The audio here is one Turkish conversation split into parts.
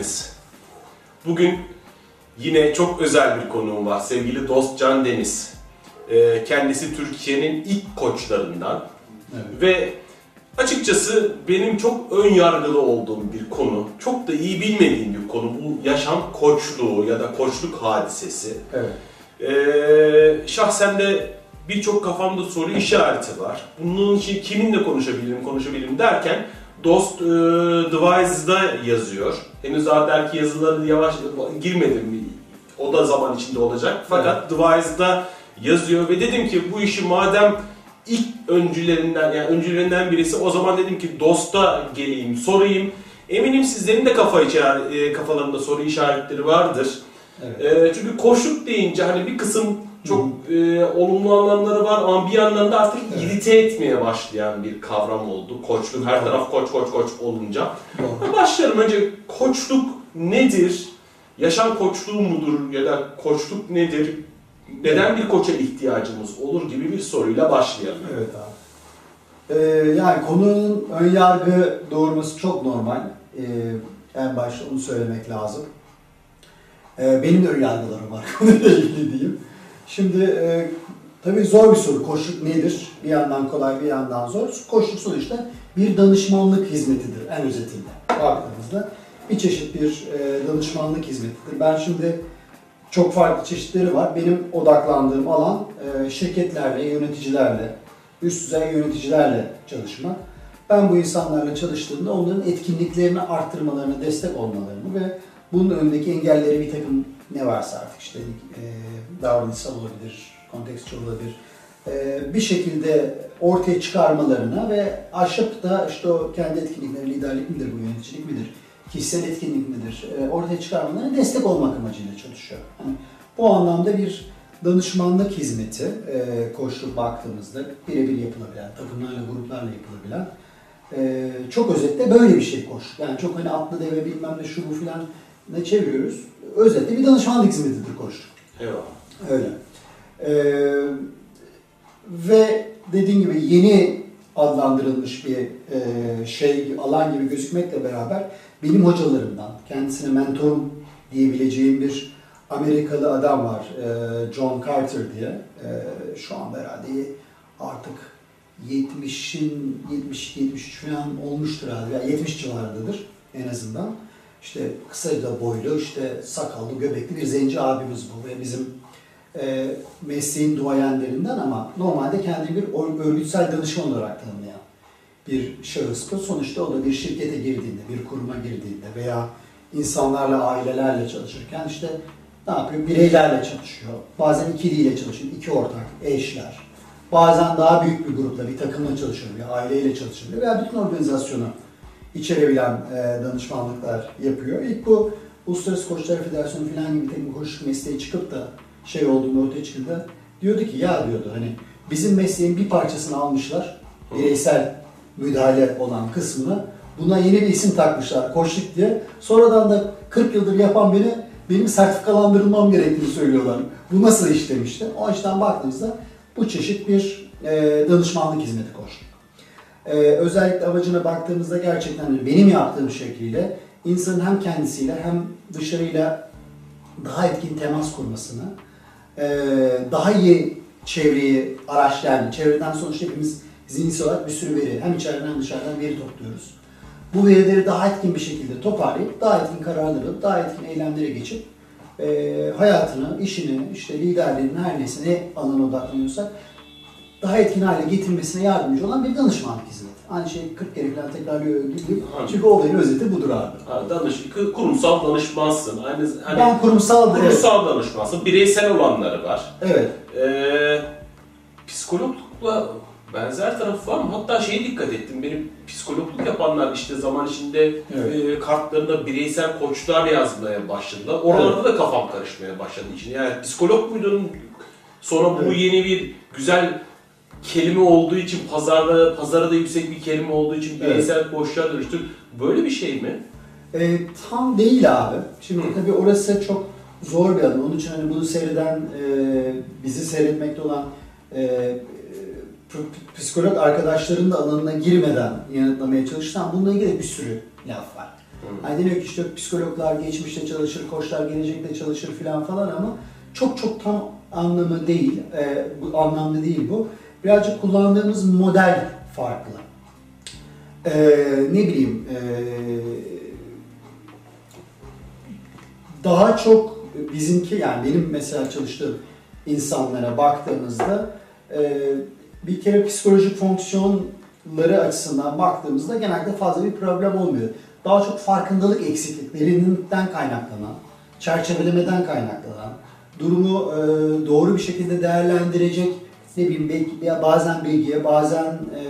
Geldiniz. Bugün yine çok özel bir konuğum var. Sevgili dost Can Deniz. Ee, kendisi Türkiye'nin ilk koçlarından. Evet. Ve açıkçası benim çok ön yargılı olduğum bir konu. Çok da iyi bilmediğim bir konu. Bu yaşam koçluğu ya da koçluk hadisesi. Evet. Ee, şahsen de birçok kafamda soru işareti var. Bunun için kiminle konuşabilirim, konuşabilirim derken Dost e, Device'da yazıyor. Henüz daha belki yazıları yavaş girmedim. O da zaman içinde olacak. Fakat Device'da yazıyor ve dedim ki bu işi madem ilk öncülerinden yani öncülerinden birisi o zaman dedim ki Dost'a geleyim, sorayım. Eminim sizlerin de kafa içer, e, kafalarında soru işaretleri vardır. Evet. E, çünkü koşuk deyince hani bir kısım çok e, olumlu anlamları var ama bir yandan da artık Evet. irite etmeye başlayan bir kavram oldu. Koçluk her taraf koç koç koç olunca. Doğru. Başlayalım önce koçluk nedir? Yaşam koçluğu mudur ya da koçluk nedir? Neden bir koça ihtiyacımız olur gibi bir soruyla başlayalım. Evet abi. Ee, yani konunun ön yargı doğurması çok normal. Ee, en başta onu söylemek lazım. Ee, benim de ön yargılarım var konuyla ilgili diyeyim. Şimdi e, tabii zor bir soru. Koçluk nedir? Bir yandan kolay bir yandan zor. Koçluk sonuçta bir danışmanlık hizmetidir en özetinde. Baktığımızda bir çeşit bir e, danışmanlık hizmetidir. Ben şimdi çok farklı çeşitleri var. Benim odaklandığım alan e, şirketlerle, yöneticilerle, üst düzey yöneticilerle çalışmak. Ben bu insanlarla çalıştığımda onların etkinliklerini arttırmalarına destek olmalarını ve bunun önündeki engelleri bir takım ne varsa artık işte e, davranışsal olabilir, kontekstçi olabilir. e, bir şekilde ortaya çıkarmalarına ve aşıp da işte o kendi etkinlikleri, liderlik midir bu, yöneticilik midir, kişisel etkinlik midir, e, ortaya çıkarmalarına destek olmak amacıyla çalışıyor. Yani bu anlamda bir danışmanlık hizmeti e, koşulup baktığımızda birebir yapılabilen, takımlarla, gruplarla yapılabilen e, çok özetle böyle bir şey koş. Yani çok hani atlı deve bilmem ne şu bu filan ne çeviriyoruz. Özetle bir danışmanlık hizmetidir koşuluk. Eyvallah. Öyle. Ee, ve dediğim gibi yeni adlandırılmış bir e, şey alan gibi gözükmekle beraber benim hocalarımdan, kendisine mentorum diyebileceğim bir Amerikalı adam var. e, John Carter diye. E, şu anda herhalde artık 70'in 70 73 falan olmuştur herhalde. Yani 70 civarındadır en azından. İşte kısa da boylu, işte sakallı, göbekli bir zenci abimiz bu ve bizim e, mesleğin duayenlerinden ama normalde kendini bir örgütsel danışman olarak tanımlayan bir şahıs bu. Sonuçta o da bir şirkete girdiğinde, bir kuruma girdiğinde veya insanlarla, ailelerle çalışırken işte ne yapıyor? Bireylerle çalışıyor. Bazen ikiliyle çalışıyor. iki ortak, eşler. Bazen daha büyük bir grupla, bir takımla çalışıyor, bir aileyle çalışıyor veya bütün organizasyonu içerebilen e, danışmanlıklar yapıyor. İlk bu Uluslararası Koçlar Federasyonu falan gibi tek bir koçluk mesleği çıkıp da şey olduğunda ortaya çıktığında diyordu ki ya diyordu hani bizim mesleğin bir parçasını almışlar bireysel müdahale olan kısmını buna yeni bir isim takmışlar koçluk diye. Sonradan da 40 yıldır yapan beni benim sertifikalandırılmam gerektiğini söylüyorlar. Bu nasıl iş demişti. O açıdan baktığımızda bu çeşit bir e, danışmanlık hizmeti koçluk. Ee, özellikle amacına baktığımızda gerçekten hani benim yaptığım şekliyle insanın hem kendisiyle hem dışarıyla daha etkin temas kurmasını, e, daha iyi çevreyi araçlayan, çevreden sonuçta hepimiz zihinsel olarak bir sürü veri, hem içeriden hem dışarıdan veri topluyoruz. Bu verileri daha etkin bir şekilde toparlayıp, daha etkin kararlar alıp, daha etkin eylemlere geçip e, hayatını, işini, işte liderliğini her neyse ne odaklanıyorsak daha etkin hale getirmesine yardımcı olan bir danışmanlık hizmeti. Aynı şeyi 40 kere falan tekrarlıyor gibi. Çünkü olayın özeti budur abi. Ha, danış, kurumsal danışmansın. Aynı, hani ben kurumsal evet. kurumsal danışmansın. Bireysel olanları var. evet. Ee, psikologlukla benzer tarafı var mı? Hatta şeye dikkat ettim. Benim psikologluk yapanlar işte zaman içinde Evet. e, kartlarında bireysel koçlar yazmaya başladılar. Oralarda da kafam karışmaya başladı için. Yani psikolog muydun? Sonra bu Evet. yeni bir güzel kelime olduğu için pazarda pazara da yüksek bir kelime olduğu için Evet. bireysel koçlar dönüştü. Böyle bir şey mi? E, tam değil abi. Şimdi Hı. tabii orası çok zor bir adım. Onun için hani bunu seyreden, e, bizi seyretmekte olan e, psikolog arkadaşların da alanına girmeden yanıtlamaya çalışsam bununla ilgili bir sürü laf var. Hani deniyor ki işte psikologlar geçmişte çalışır, koçlar gelecekte çalışır filan falan ama çok çok tam anlamı değil, e, bu anlamda değil bu. Birazcık kullandığımız model farklı. E, ne bileyim, e, daha çok bizimki yani benim mesela çalıştığım insanlara baktığımızda e, bir kere psikolojik fonksiyonları açısından baktığımızda genelde fazla bir problem olmuyor. Daha çok farkındalık eksikliklerinden kaynaklanan, çerçevelemeden kaynaklanan, durumu e, doğru bir şekilde değerlendirecek ne bileyim belki bazen bilgiye bazen e,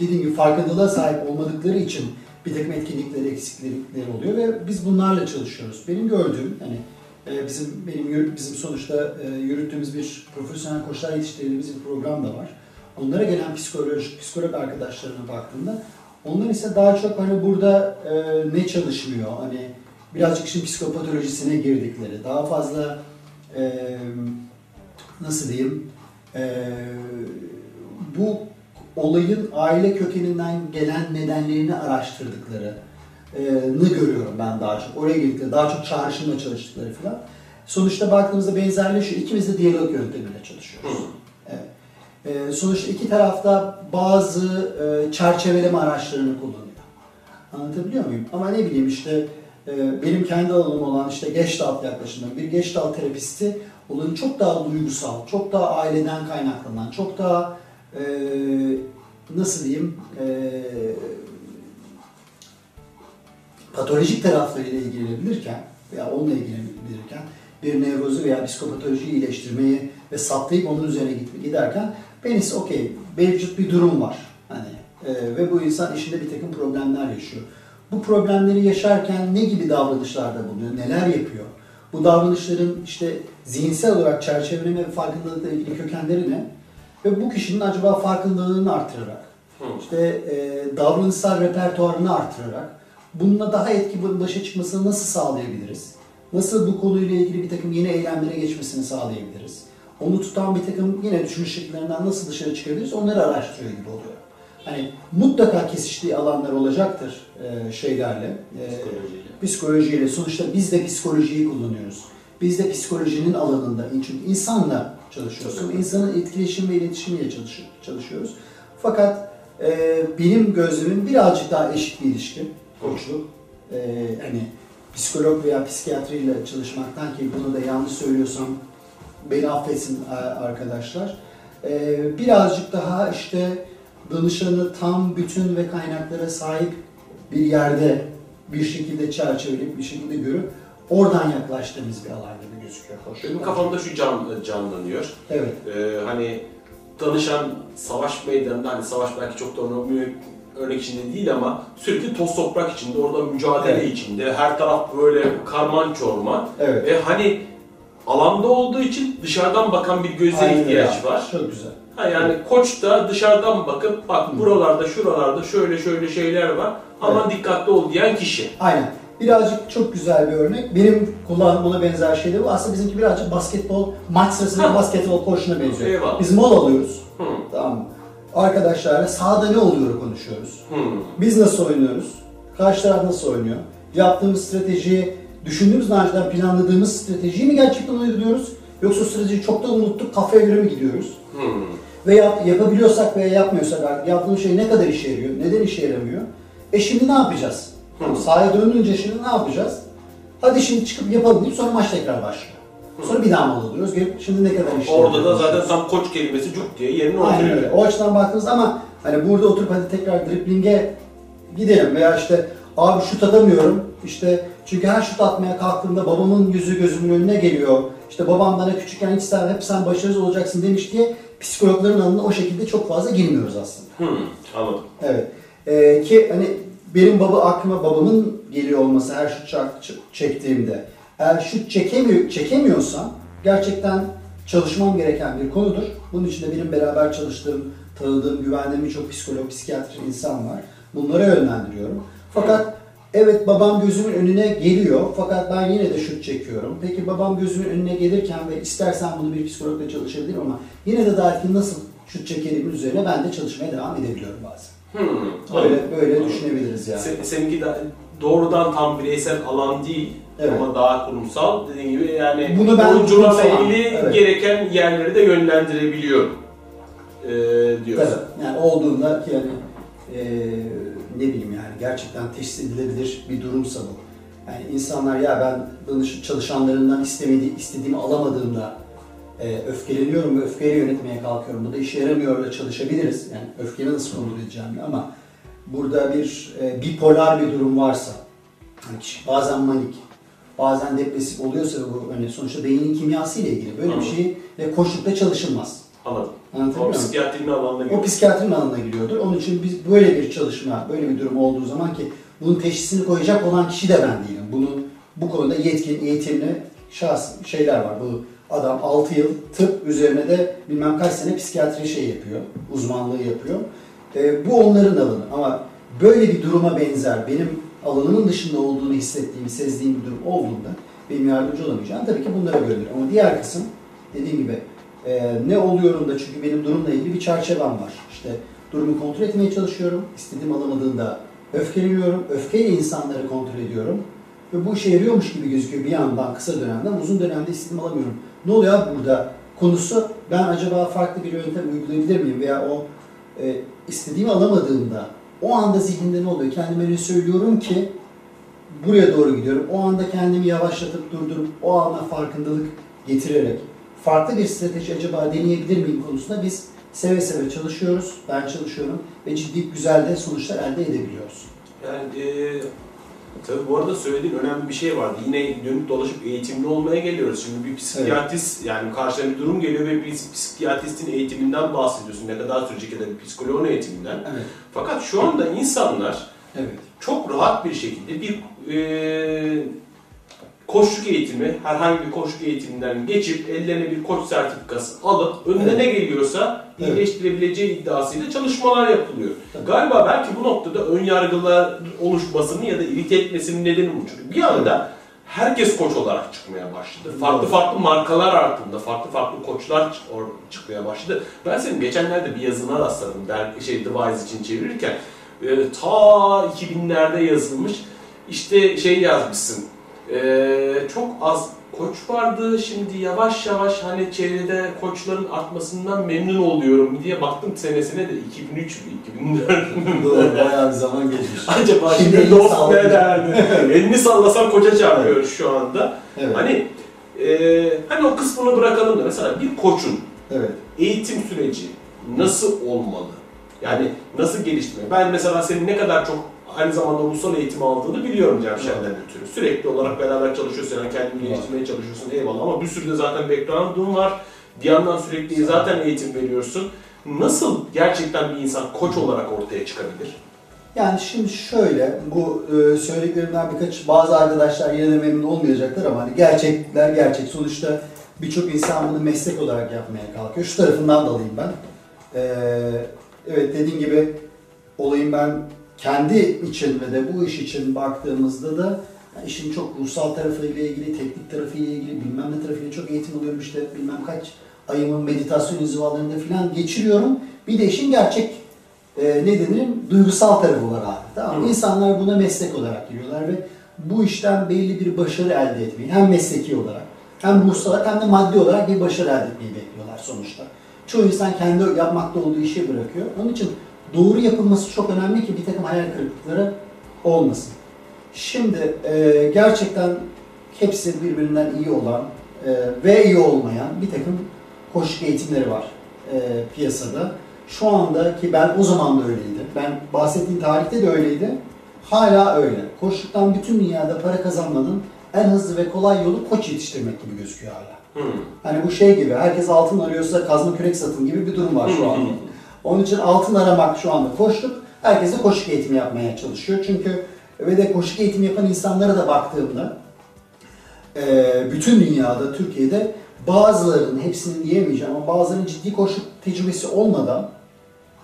dediğim gibi farkındalığa sahip olmadıkları için bir takım etkinlikleri, eksiklikleri oluyor ve biz bunlarla çalışıyoruz. Benim gördüğüm hani e, bizim benim bizim sonuçta e, yürüttüğümüz bir profesyonel koçlar yetiştirdiğimiz bir program da var. Onlara gelen psikolog, psikolog arkadaşlarına baktığımda onlar ise daha çok hani burada e, ne çalışmıyor hani birazcık işin psikopatolojisine girdikleri daha fazla e, nasıl diyeyim e, bu olayın aile kökeninden gelen nedenlerini araştırdıkları e, nı görüyorum ben daha çok. Oraya girdikleri, daha çok çağrışımla çalıştıkları falan. Sonuçta baktığımızda benzerleşiyor. İkimiz de diyalog yöntemiyle çalışıyoruz. Evet. E, sonuçta iki tarafta bazı e, çerçeveleme araçlarını kullanıyor. Anlatabiliyor muyum? Ama ne bileyim işte e, benim kendi alanım olan işte Gestalt yaklaşımı, bir Gestalt terapisti olanı çok daha duygusal, çok daha aileden kaynaklanan, çok daha e, nasıl diyeyim e, patolojik taraflarıyla ilgilenebilirken veya onunla ilgilenebilirken bir nevrozu veya psikopatolojiyi iyileştirmeyi ve saptayıp onun üzerine giderken ben ise okey mevcut bir durum var. Hani e, ve bu insan işinde bir takım problemler yaşıyor. Bu problemleri yaşarken ne gibi davranışlarda bulunuyor, neler yapıyor? Bu davranışların işte zihinsel olarak çerçeveleme ve farkındalıkla ilgili kökenleri ne? Ve bu kişinin acaba farkındalığını artırarak, Hı. işte e, davranışsal repertuarını artırarak bununla daha etki başa çıkmasını nasıl sağlayabiliriz? Nasıl bu konuyla ilgili bir takım yeni eylemlere geçmesini sağlayabiliriz? Onu tutan bir takım yine düşünüş şekillerinden nasıl dışarı çıkabiliriz? Onları araştırıyor gibi oluyor. Hani mutlaka kesiştiği alanlar olacaktır e, şeylerle, e, Psikolojiyle. psikolojiyle. Sonuçta biz de psikolojiyi kullanıyoruz. Biz de psikolojinin alanında, çünkü insanla çalışıyorsun. Tabii. İnsanın etkileşim ve iletişimiyle çalış- çalışıyoruz. Fakat e, benim gözlemim birazcık daha eşit bir ilişki, koçluk. E, hani psikolog veya psikiyatriyle çalışmaktan ki bunu da yanlış söylüyorsam beni affetsin arkadaşlar. E, birazcık daha işte danışanı tam bütün ve kaynaklara sahip bir yerde bir şekilde çerçeveleyip bir şekilde görüp oradan yaklaştığımız bir alan gibi gözüküyor. Hoş. Benim kafamda şu can, canlanıyor. Evet. Ee, hani danışan savaş meydanında hani savaş belki çok da örnek, örnek içinde değil ama sürekli toz toprak içinde, orada mücadele Evet. içinde, her taraf böyle karman çorman. Evet. Ve hani alanda olduğu için dışarıdan bakan bir göze Aynen ihtiyaç öyle. var. Çok güzel. Ha yani koç da dışarıdan bakıp bak Hı. buralarda şuralarda şöyle şöyle şeyler var. Aman dikkatli ol diyen kişi. Aynen. Birazcık çok güzel bir örnek. Benim kullandığım buna benzer şey de bu. Aslında bizimki birazcık basketbol, maç sırasında Ha. basketbol koşuna benziyor. Eyvallah. Biz mola alıyoruz. Hı. Tamam mı? Arkadaşlarla sahada ne oluyor konuşuyoruz. Hı. Biz nasıl oynuyoruz? Karşı taraf nasıl oynuyor? Yaptığımız stratejiyi, düşündüğümüz daha önceden planladığımız stratejiyi mi gerçekten uyguluyoruz? Yoksa stratejiyi çoktan unuttuk, kafaya göre mi gidiyoruz? Hı. Ve yap, yapabiliyorsak veya yapmıyorsak artık yaptığımız şey ne kadar işe yarıyor, neden işe yaramıyor? E şimdi ne yapacağız? Hı. Sahaya dönünce şimdi ne yapacağız? Hadi şimdi çıkıp yapalım deyip sonra maç tekrar başlıyor. Sonra bir daha mola. Gelip şimdi ne kadar işe Orada da zaten tam koç kelimesi cuk diye yerine Aynen oturuyor. öyle. O açıdan baktığınızda ama hani burada oturup hadi tekrar driplinge gidelim veya işte abi şut atamıyorum. İşte çünkü her şut atmaya kalktığımda babamın yüzü gözümün önüne geliyor. İşte babam bana küçükken hiç sen hep sen başarısız olacaksın demiş diye psikologların alanına o şekilde çok fazla girmiyoruz aslında. Hı. Anladım. Evet. Ee, ki hani benim baba aklıma babamın geliyor olması her şut çektiğimde eğer şut çekemiyor, çekemiyorsam gerçekten çalışmam gereken bir konudur. Bunun için de benim beraber çalıştığım, tanıdığım, güvendiğim birçok psikolog, psikiyatr insan var. Bunlara yönlendiriyorum. Fakat evet babam gözümün önüne geliyor fakat ben yine de şut çekiyorum. Peki babam gözümün önüne gelirken ve istersen bunu bir psikologla çalışabilirim ama yine de daha etkin nasıl şut çekerimin üzerine ben de çalışmaya devam edebiliyorum bazen. Hmm, Böyle anladım. böyle Anladım. düşünebiliriz yani. Se- seninki de doğrudan tam bireysel alan değil Evet. ama daha kurumsal. Dediğin gibi yani Bunu ben oyuncularla ilgili evet. gereken yerleri de yönlendirebiliyorum. Ee, diyorsun. Tabii. Yani olduğunda ki yani e, ne bileyim gerçekten teşhis edilebilir bir durumsa bu. Yani insanlar ya ben danış çalışanlarından istemediği, istediğimi alamadığımda e, öfkeleniyorum ve öfkeyle yönetmeye kalkıyorum. Bu da işe yaramıyor da çalışabiliriz. Yani öfkeyi nasıl kontrol edeceğim ama burada bir e, bipolar bir durum varsa hani kişi bazen manik, bazen depresif oluyorsa ve bu hani sonuçta beynin kimyası ile ilgili böyle bir Anladım. şeyle koşulukta çalışılmaz. Anladım. Anlatabiliyor O muyum? psikiyatrinin alanına O giriyor. psikiyatrinin alanına giriyordur. Onun için biz böyle bir çalışma, böyle bir durum olduğu zaman ki bunun teşhisini koyacak olan kişi de ben değilim. Bunun bu konuda yetkin, eğitimli şahs şeyler var. Bu adam 6 yıl tıp üzerine de bilmem kaç sene psikiyatri şey yapıyor, uzmanlığı yapıyor. Ee, bu onların alanı ama böyle bir duruma benzer benim alanımın dışında olduğunu hissettiğim, sezdiğim bir durum olduğunda benim yardımcı olamayacağım tabii ki bunlara göredir. Ama diğer kısım dediğim gibi ee, ne oluyorum da çünkü benim durumla ilgili bir çerçevem var. İşte durumu kontrol etmeye çalışıyorum. İstediğim alamadığında öfkeleniyorum. Öfkeyle insanları kontrol ediyorum. Ve bu işe yarıyormuş gibi gözüküyor bir yandan kısa dönemde ama uzun dönemde istediğimi alamıyorum. Ne oluyor burada? Konusu ben acaba farklı bir yöntem uygulayabilir miyim? Veya o e, istediğimi alamadığımda o anda zihnimde ne oluyor? Kendime öyle söylüyorum ki buraya doğru gidiyorum. O anda kendimi yavaşlatıp durdurup o ana farkındalık getirerek farklı bir strateji acaba deneyebilir miyim konusunda biz seve seve çalışıyoruz. Ben çalışıyorum ve ciddi güzel de sonuçlar elde edebiliyoruz. Yani e, tabii bu arada söylediğin önemli bir şey vardı. Yine dönüp dolaşıp eğitimli olmaya geliyoruz. Şimdi bir psikiyatrist yani karşına bir durum geliyor ve bir psikiyatristin eğitiminden bahsediyorsun. Ne kadar sürecek ya da bir psikoloğun eğitiminden. Evet. Fakat şu anda insanlar Evet. çok rahat bir şekilde bir e, koçluk eğitimi, herhangi bir koçluk eğitiminden geçip ellerine bir koç sertifikası alıp önüne Evet. ne geliyorsa Evet. iyileştirebileceği iddiasıyla çalışmalar yapılıyor. Tabii. Galiba belki bu noktada ön yargılar oluşmasının ya da irite etmesinin nedeni bu. Çünkü bir anda herkes koç olarak çıkmaya başladı. Farklı farklı markalar altında farklı farklı koçlar çıkmaya başladı. Ben senin geçenlerde bir yazına rastladım. Ben şey Device için çevirirken e, ta 2000'lerde yazılmış işte şey yazmışsın. E, çok az koç vardı. Şimdi yavaş yavaş hani çevrede koçların artmasından memnun oluyorum diye baktım senesine de 2003 mü 2004 mü? Doğru, bayağı bir zaman geçmiş. Acaba Şimdi dost ne derdi? Elini sallasam koça çarpıyoruz şu anda. Evet. Hani e, hani o kısmını bırakalım da mesela bir koçun Evet. eğitim süreci nasıl olmalı? Yani nasıl geliştirme? Ben mesela senin ne kadar çok aynı zamanda ulusal eğitim aldığını biliyorum Cemşen'den ötürü. Sürekli olarak beraber çalışıyorsun, yani kendini geliştirmeye çalışıyorsun eyvallah ama bir sürü de zaten background'un var. Bir yandan sürekli zaten eğitim veriyorsun. Nasıl gerçekten bir insan koç olarak ortaya çıkabilir? Yani şimdi şöyle, bu e, söylediklerimden birkaç bazı arkadaşlar yine de memnun olmayacaklar ama hani gerçekler gerçek. Sonuçta birçok insan bunu meslek olarak yapmaya kalkıyor. Şu tarafından da alayım ben. Ee, evet dediğim gibi olayım ben kendi için ve de bu iş için baktığımızda da yani işin çok ruhsal tarafıyla ilgili, teknik tarafıyla ilgili, bilmem ne tarafıyla çok eğitim alıyorum işte bilmem kaç ayımın meditasyon inzivalarında falan geçiriyorum. Bir de işin gerçek e, ne denir? Duygusal tarafı var abi. Tamam mı? İnsanlar buna meslek olarak giriyorlar ve bu işten belli bir başarı elde etmeyi hem mesleki olarak hem ruhsal olarak hem de maddi olarak bir başarı elde etmeyi bekliyorlar sonuçta. Çoğu insan kendi yapmakta olduğu işi bırakıyor. Onun için doğru yapılması çok önemli ki bir takım hayal kırıklıkları olmasın. Şimdi e, gerçekten hepsi birbirinden iyi olan e, ve iyi olmayan bir takım koşuk eğitimleri var e, piyasada. Şu anda ki ben o zaman da öyleydi. Ben bahsettiğim tarihte de öyleydi. Hala öyle. Koşuktan bütün dünyada para kazanmanın en hızlı ve kolay yolu koç yetiştirmek gibi gözüküyor hala. Hmm. Hani bu şey gibi, herkes altın arıyorsa kazma kürek satın gibi bir durum var şu anda. Onun için altın aramak şu anda koştuk. Herkes de koşuk eğitimi yapmaya çalışıyor. Çünkü ve de koşuk eğitimi yapan insanlara da baktığımda eee, bütün dünyada, Türkiye'de bazılarının, hepsinin diyemeyeceğim ama bazılarının ciddi koşuk tecrübesi olmadan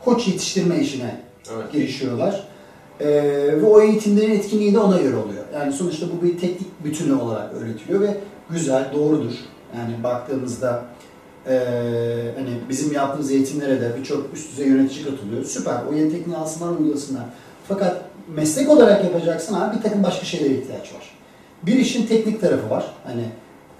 koç yetiştirme işine Evet. girişiyorlar. Ee, ve o eğitimlerin etkinliği de ona göre oluyor. Yani sonuçta bu bir teknik bütünü olarak öğretiliyor ve güzel, doğrudur. Yani baktığımızda Ee, hani bizim yaptığımız eğitimlere de birçok üst düzey yönetici katılıyor. Süper. O yeni tekniği alsınlar, uygulasınlar. Fakat meslek olarak yapacaksın abi bir takım başka şeylere ihtiyaç var. Bir işin teknik tarafı var. Hani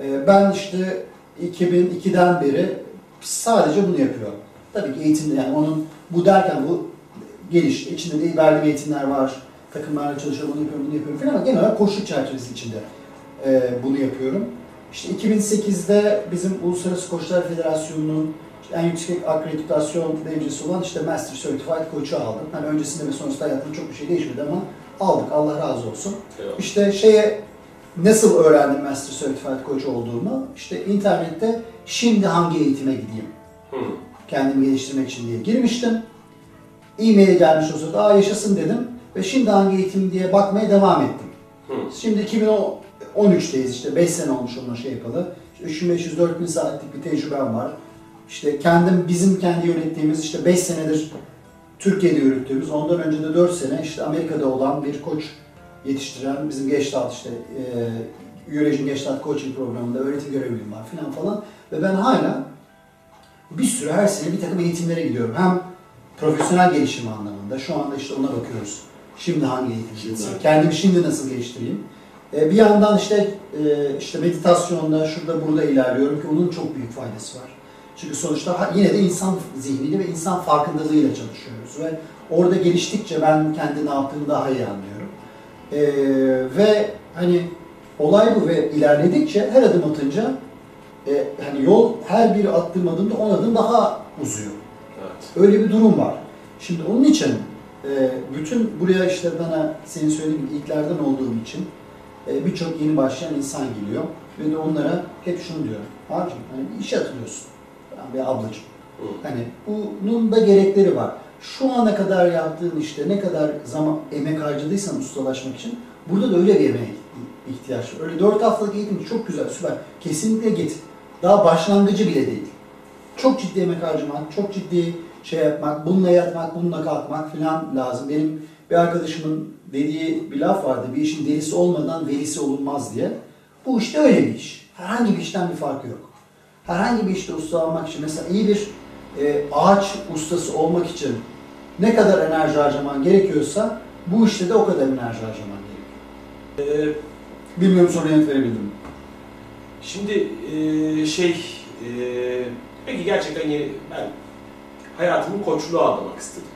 e, ben işte 2002'den beri sadece bunu yapıyorum. Tabii ki eğitimde yani onun bu derken bu geliş. içinde de verdiğim eğitimler var. Takımlarla çalışıyorum, bunu yapıyorum, bunu yapıyorum falan ama genel olarak koçluk çerçevesi içinde e, bunu yapıyorum. İşte 2008'de bizim Uluslararası Koçlar Federasyonu'nun en yüksek akreditasyon derecesi olan işte Master Certified Koç'u aldım. Hani öncesinde ve sonrasında hayatımda çok bir şey değişmedi ama aldık Allah razı olsun. Eyvallah. İşte şeye nasıl öğrendim Master Certified Coach olduğumu? İşte internette şimdi hangi eğitime gideyim? Hı. Kendimi geliştirmek için diye girmiştim. E-mail gelmiş o sırada, aa yaşasın dedim. Ve şimdi hangi eğitim diye bakmaya devam ettim. Hı. Şimdi 2013'teyiz işte 5 sene olmuş onun şey yapalı. İşte 3500-4000 saatlik bir tecrübem var. İşte kendim bizim kendi yönettiğimiz işte 5 senedir Türkiye'de yürüttüğümüz ondan önce de 4 sene işte Amerika'da olan bir koç yetiştiren bizim Gestalt işte e, Eurasian Gestalt Coaching programında öğretim görevliyim var filan falan ve ben hala bir sürü her sene bir takım eğitimlere gidiyorum. Hem profesyonel gelişim anlamında şu anda işte ona bakıyoruz. Şimdi hangi eğitim? Kendimi şimdi nasıl geliştireyim? E, bir yandan işte e, işte meditasyonda şurada burada ilerliyorum ki onun çok büyük faydası var. Çünkü sonuçta yine de insan zihniyle ve insan farkındalığıyla çalışıyoruz ve orada geliştikçe ben kendi ne yaptığımı daha iyi anlıyorum. E, ve hani olay bu ve ilerledikçe her adım atınca e, hani yol her bir attığım adımda on adım daha uzuyor. Evet. Öyle bir durum var. Şimdi onun için e, bütün buraya işte bana senin söylediğin ilklerden olduğum için e, birçok yeni başlayan insan geliyor ve de onlara hep şunu diyorum. Abicim hani bir işe atılıyorsun. Ablacığım. Hı. Hani bunun da gerekleri var. Şu ana kadar yaptığın işte ne kadar zaman emek harcadıysan ustalaşmak için burada da öyle bir emeğe ihtiyaç var. Öyle 4 haftalık eğitim çok güzel, süper. Kesinlikle git. Daha başlangıcı bile değil. Çok ciddi emek harcamak, çok ciddi şey yapmak, bununla yatmak, bununla kalkmak falan lazım. Benim bir arkadaşımın dediği bir laf vardı. Bir işin delisi olmadan velisi olunmaz diye. Bu işte öyle bir iş. Herhangi bir işten bir farkı yok. Herhangi bir işte usta olmak için mesela iyi bir e, ağaç ustası olmak için ne kadar enerji harcaman gerekiyorsa bu işte de o kadar enerji harcaman gerekiyor. Ee, Bilmiyorum soruya yanıt verebildim mi? Şimdi e, şey, e, peki gerçekten yeni, ben hayatımı koçluğa adamak istedim.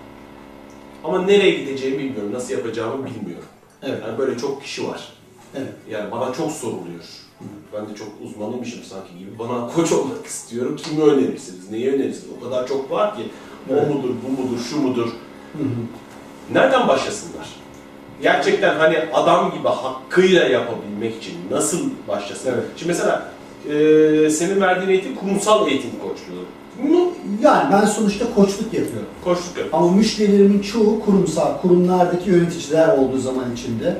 Ama nereye gideceğimi bilmiyorum, nasıl yapacağımı bilmiyorum. Evet. Yani böyle çok kişi var. Evet. Yani bana çok soruluyor. Ben de çok uzmanıymışım sanki gibi. Bana koç olmak istiyorum. Kimi önerirsiniz? Neyi önerirsiniz? O kadar çok var ki. Evet. O mudur, bu mudur, şu mudur? Hı hı. Nereden başlasınlar? Gerçekten hani adam gibi hakkıyla yapabilmek için nasıl başlasın? Evet. Şimdi mesela e, senin verdiğin eğitim kurumsal eğitim koçluğu. Bunu Yani ben sonuçta koçluk yapıyorum. koçluk yap. Ama müşterilerimin çoğu kurumsal, kurumlardaki yöneticiler olduğu zaman içinde.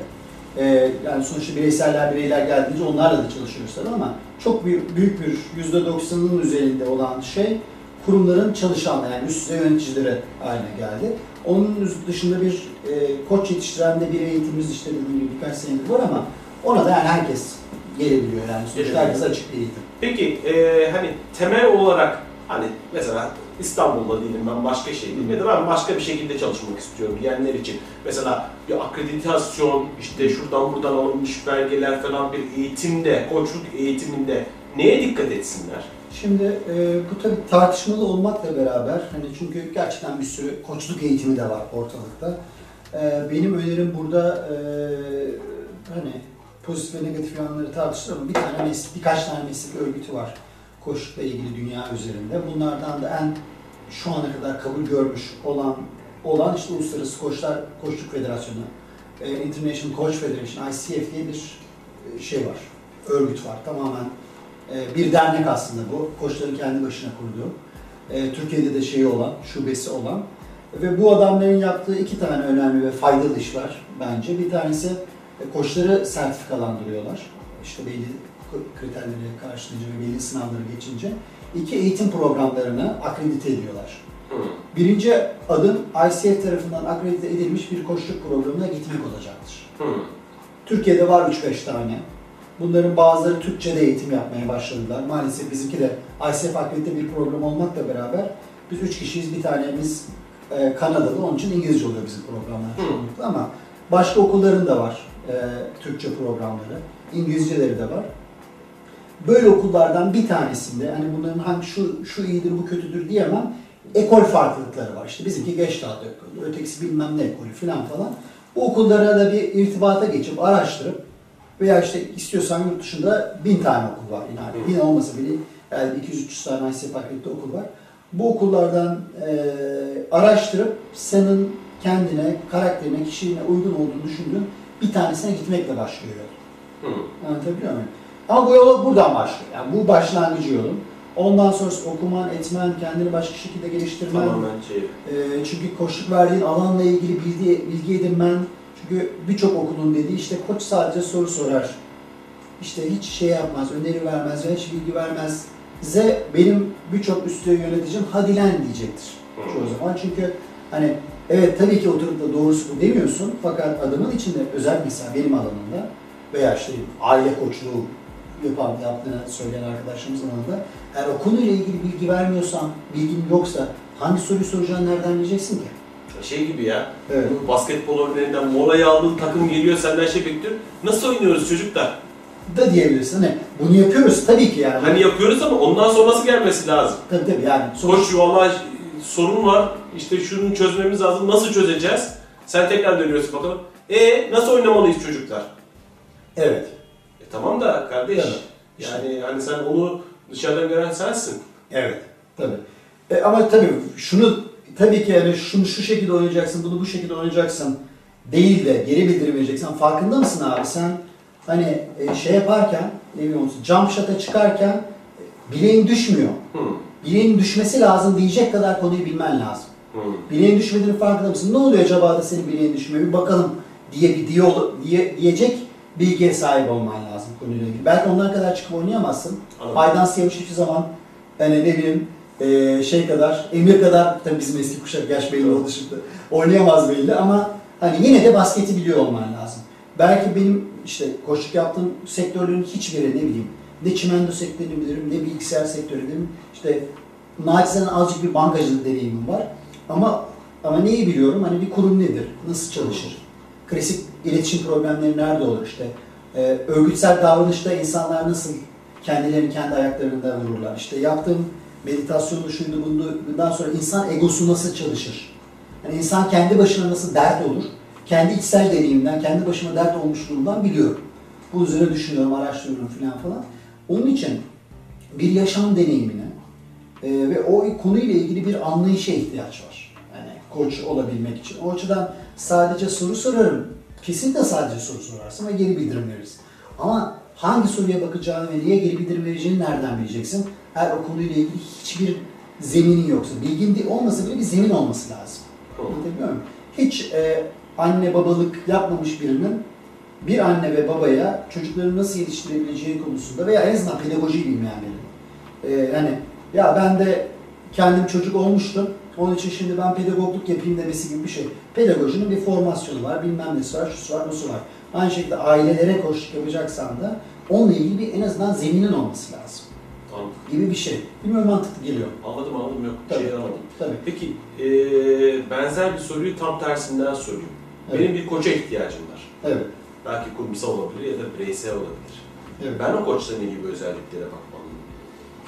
Ee, yani sonuçta bireyseller, bireyler geldiğince onlarla da çalışıyoruz tabii ama çok büyük, büyük bir %90'ın üzerinde olan şey kurumların çalışanları yani üst düzey yöneticileri haline geldi. Onun dışında bir e, koç yetiştiren de bir eğitimimiz işte dediğim gibi birkaç senedir var ama ona da yani herkes gelebiliyor yani sonuçta Gelebiliyor. herkese açık bir eğitim. Peki e, hani temel olarak hani mesela İstanbul'da değilim ben başka şehirdeyim ya da ben başka bir şekilde çalışmak istiyorum diyenler için mesela bir akreditasyon işte şuradan buradan alınmış belgeler falan bir eğitimde, koçluk eğitiminde neye dikkat etsinler? Şimdi e, bu tabii tartışmalı olmakla beraber hani çünkü gerçekten bir sürü koçluk eğitimi de var ortalıkta. E, benim önerim burada e, hani pozitif ve negatif yanları tartışılır ama bir tane meslek, birkaç tane meslek örgütü var koçlukla ilgili dünya üzerinde. Bunlardan da en şu ana kadar kabul görmüş olan olan işte Uluslararası Koçlar Koçluk Federasyonu, e, International Coach Federation, ICF diye bir e, şey var, örgüt var. Tamamen e, bir dernek aslında bu. Koçların kendi başına kurduğu. Türkiye'de de şeyi olan, şubesi olan. Ve bu adamların yaptığı iki tane önemli ve faydalı iş var bence. Bir tanesi koçları sertifikalandırıyorlar. İşte belli kriterleri karşılayınca ve belli sınavları geçince. İki eğitim programlarını akredite ediyorlar. Hı. Birinci adım ICF tarafından akredite edilmiş bir koçluk programına gitmek olacaktır. Hı. Türkiye'de var 3-5 tane. Bunların bazıları Türkçe'de eğitim yapmaya başladılar. Maalesef bizimki de ICF Akredite bir program olmakla beraber biz üç kişiyiz. Bir tanemiz e, Kanadalı. Onun için İngilizce oluyor bizim programlar Hı. çoğunlukla ama başka okulların da var e, Türkçe programları. İngilizceleri de var. Böyle okullardan bir tanesinde hani bunların hangi şu şu iyidir bu kötüdür diyemem. Ekol farklılıkları var. İşte bizimki Geçtaat ekolü, ötekisi bilmem ne ekolü falan falan. Bu okullara da bir irtibata geçip araştırıp veya işte istiyorsan yurt dışında bin tane okul var. Hı. Bin olmasa bile yani 200-300 tane ICF akredite okul var. Bu okullardan e, araştırıp senin kendine, karakterine, kişiliğine uygun olduğunu düşündüğün bir tanesine gitmekle başlıyor. Hı. Anlatabiliyor muyum? Ama bu yol buradan başlıyor. Yani bu başlangıcı yolun. Ondan sonrası okuman, etmen, kendini başka şekilde geliştirmen. Tamamen şey. Ee, çünkü koçluk verdiğin alanla ilgili bilgi, bilgi edinmen. Çünkü birçok okulun dediği işte koç sadece soru sorar. İşte hiç şey yapmaz, öneri vermez ve hiç bilgi vermez. Size benim birçok üstü yöneticim hadi lan diyecektir Hı. çoğu zaman. Çünkü hani evet tabii ki oturup da doğrusu bu demiyorsun fakat adamın içinde özel mesela benim alanımda veya işte aile koçluğu yapan, yaptığını söyleyen arkadaşlarımızın alanında eğer o konuyla ilgili bilgi vermiyorsan, bilgin yoksa hangi soruyu soracağını nereden bileceksin ki? Şey gibi ya. Evet. Bu basketbol örneğinden molayı aldığın takım geliyor senden şey bekliyor. Nasıl oynuyoruz çocuklar? Da diyebilirsin. Hani bunu yapıyoruz tabii ki yani. Hani yapıyoruz ama ondan sonrası gelmesi lazım. tabii tabii yani. Sonuç, Koç vallahi sorun var. İşte şunu çözmemiz lazım. Nasıl çözeceğiz? Sen tekrar dönüyorsun bakalım. E nasıl oynamalıyız çocuklar? evet. E tamam da kardeş. Evet. Yani hani sen onu dışarıdan gören sensin. Evet. Tabii. E, ama tabii şunu tabii ki yani şunu şu şekilde oynayacaksın, bunu bu şekilde oynayacaksın değil de geri bildirim. Farkında mısın abi? Sen hani e, şey yaparken, ne musun? Jump shot'a çıkarken e, bileğin düşmüyor. Hı. Bileğin düşmesi lazım diyecek kadar konuyu bilmen lazım. Hı. Bileğin düşmediğinin farkında mısın? Ne oluyor acaba da senin bileğin düşmüyor? Bir bakalım diye bir diyalog, diye, diyecek bilgiye sahip olman lazım konuyla ilgili. Belki onlar kadar çıkıp oynayamazsın. Anladım. Faydans yemiş hiçbir zaman hani ne bileyim e, şey kadar, Emir kadar tabii bizim eski kuşak yaş belli oldu şimdi. Oynayamaz belli ama hani yine de basketi biliyor olman lazım. Belki benim işte koçluk yaptığım sektörlerin hiçbiri ne bileyim ne çimento sektörünü bilirim ne bilgisayar sektörü bilirim. İşte nacizane azıcık bir bankacılık deneyimim var. Ama ama neyi biliyorum? Hani bir kurum nedir? Nasıl çalışır? Klasik iletişim problemleri nerede olur işte? Ee, örgütsel davranışta insanlar nasıl kendilerini kendi ayaklarında vururlar? İşte yaptığım meditasyonu şuydu bunu bundan sonra insan egosu nasıl çalışır? Yani insan kendi başına nasıl dert olur? Kendi içsel deneyimden, kendi başıma dert olmuşluğumdan biliyorum. Bu üzerine düşünüyorum, araştırıyorum falan falan. Onun için bir yaşam deneyimine e, ve o konuyla ilgili bir anlayışa ihtiyaç var. Yani koç olabilmek için. O açıdan sadece soru sorarım. Kesinlikle sadece soru sorarsın ve geri bildirim verirsin. Ama hangi soruya bakacağını ve niye geri bildirim vereceğini nereden bileceksin? Eğer o konuyla ilgili hiçbir zeminin yoksa, bilgin olmasa bile bir zemin olması lazım. Anlatabiliyor muyum? Hiç e, anne babalık yapmamış birinin bir anne ve babaya çocuklarını nasıl yetiştirebileceği konusunda veya en azından pedagoji bilmeyen birinin. E, hani ya ben de kendim çocuk olmuştum. Onun için şimdi ben pedagogluk yapayım demesi gibi bir şey. Pedagojinin bir formasyonu var, bilmem nesi var, şusu var, busu var. Aynı şekilde ailelere koçluk yapacaksan da onunla ilgili bir en azından zeminin olması lazım Tamam. gibi bir şey. Bilmiyorum mantıklı geliyor. Anladım anladım yok. Tabii, şey anladım. Tabii. Peki e, benzer bir soruyu tam tersinden sorayım. Evet. Benim bir koça ihtiyacım var. Evet. Belki kurumsal olabilir ya da bireysel olabilir. evet. Ben o koçta ne gibi özelliklere bakmam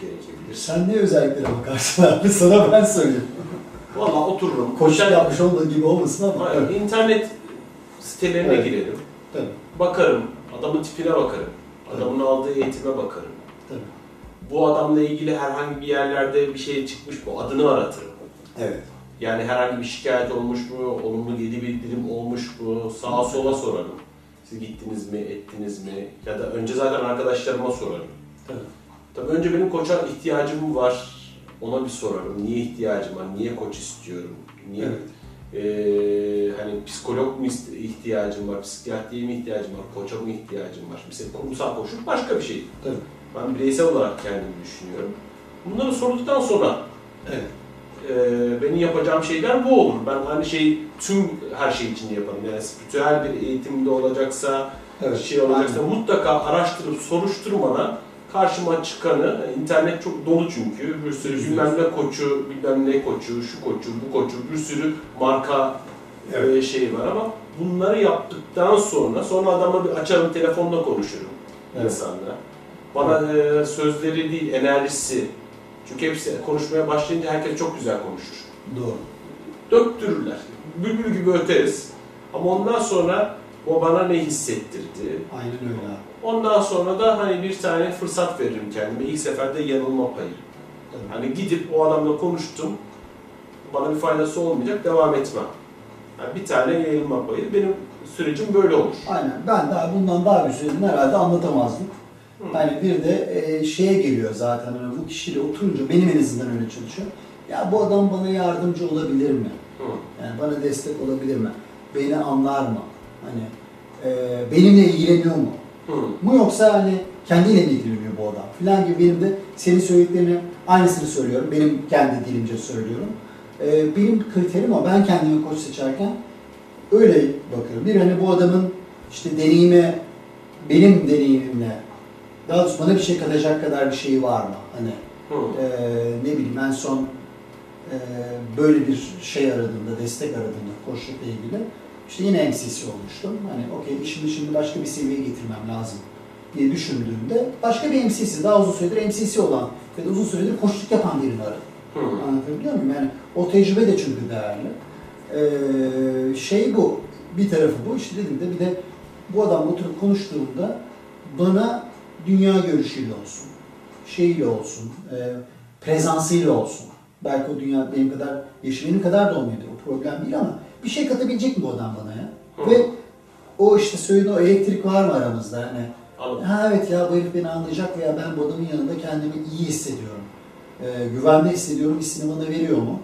gerekebilir? Sen ne özelliklere bakarsın abi? Sana ben söyleyeyim. Valla otururum. Koçluk Sen- yapmış olduğu gibi olmasın ama. Hayır, Evet. internet sitelerine Evet. girelim. Tabii. Bakarım. Adamın tipine bakarım. Adamın aldığı eğitime bakarım. Tabii. Bu adamla ilgili herhangi bir yerlerde bir şey çıkmış mı? Adını aratırım. Evet. Yani herhangi bir şikayet olmuş mu? Olumlu geri bildirim olmuş mu? Sağa sola sorarım. Siz gittiniz mi, ettiniz mi? Ya da önce zaten arkadaşlarıma sorarım. Tabii. Tabii önce benim koça ihtiyacım var. Ona bir sorarım. Niye ihtiyacım var? Niye koç istiyorum? Niye Evet. Ee, hani psikolog mu ihtiyacım var, psikiyatriye mi ihtiyacım var, koça mı ihtiyacım var? Mesela kurumsal koçluk başka bir şey. Tabii. Ben bireysel olarak kendimi düşünüyorum. Bunları sorduktan sonra Evet. e, benim yapacağım şeyler bu olur. Ben aynı şeyi tüm her şey için yaparım. Yani spiritüel bir eğitimde olacaksa, Evet. şey olacaksa mutlaka araştırıp soruşturmadan karşıma çıkanı, internet çok dolu çünkü, bir sürü bilmem ne koçu, bilmem ne koçu, şu koçu, bu koçu, bir sürü marka Evet. e, şey var ama bunları yaptıktan sonra, sonra adamla bir açarım telefonla konuşurum Evet. insanla. Bana e, sözleri değil, enerjisi. Çünkü hepsi konuşmaya başlayınca herkes çok güzel konuşur. Doğru. Döktürürler. Bülbül gibi öteriz. Ama ondan sonra o bana ne hissettirdi, Aynen öyle abi. Ondan sonra da hani bir tane fırsat veririm kendime. İlk seferde yanılma payı. Tabii. Hani gidip o adamla konuştum. Bana bir faydası olmayacak, devam etmem. Yani bir tane yayılma payı. Benim sürecim böyle olur. Aynen. Ben daha bundan daha bir süredir herhalde anlatamazdım. Hı. Yani bir de e, şeye geliyor zaten hani bu kişiyle oturunca benim en azından öyle çalışıyor. Ya bu adam bana yardımcı olabilir mi? Hı. Yani bana destek olabilir mi? Beni anlar mı? Hani e, benimle ilgileniyor mu? Hı. Mu yoksa hani kendiyle mi ilgileniyor bu adam filan gibi benim de senin söylediklerini aynısını söylüyorum. Benim kendi dilimce söylüyorum. E, benim kriterim o. Ben kendime koç seçerken öyle bakıyorum. Bir hani bu adamın işte deneyimi benim deneyimimle daha doğrusu bana bir şey katacak kadar bir şeyi var mı? Hani Hı. ee, ne bileyim en son e, böyle bir şey aradığımda, destek aradığımda koçlukla ilgili işte yine MCC olmuştum. Hani okey işimi şimdi başka bir seviyeye getirmem lazım diye düşündüğümde başka bir MCC, daha uzun süredir MCC olan ve de uzun süredir koçluk yapan birini aradım. Hı. Anlatabiliyor muyum? Yani o tecrübe de çünkü değerli. Ee, şey bu, bir tarafı bu. İşte dedim de bir de bu adamla oturup konuştuğumda bana dünya görüşüyle olsun, şeyiyle olsun, e, prezansıyla olsun. Belki o dünya benim kadar, yaşı benim kadar da olmayabilir, o problem değil ama bir şey katabilecek mi bu adam bana ya? Hı. Ve o işte söylediğin o elektrik var mı aramızda? Yani Anladım. Ha evet ya bu herif beni anlayacak veya ben bu adamın yanında kendimi iyi hissediyorum. Ee, güvende hissediyorum, hissini bana veriyor mu?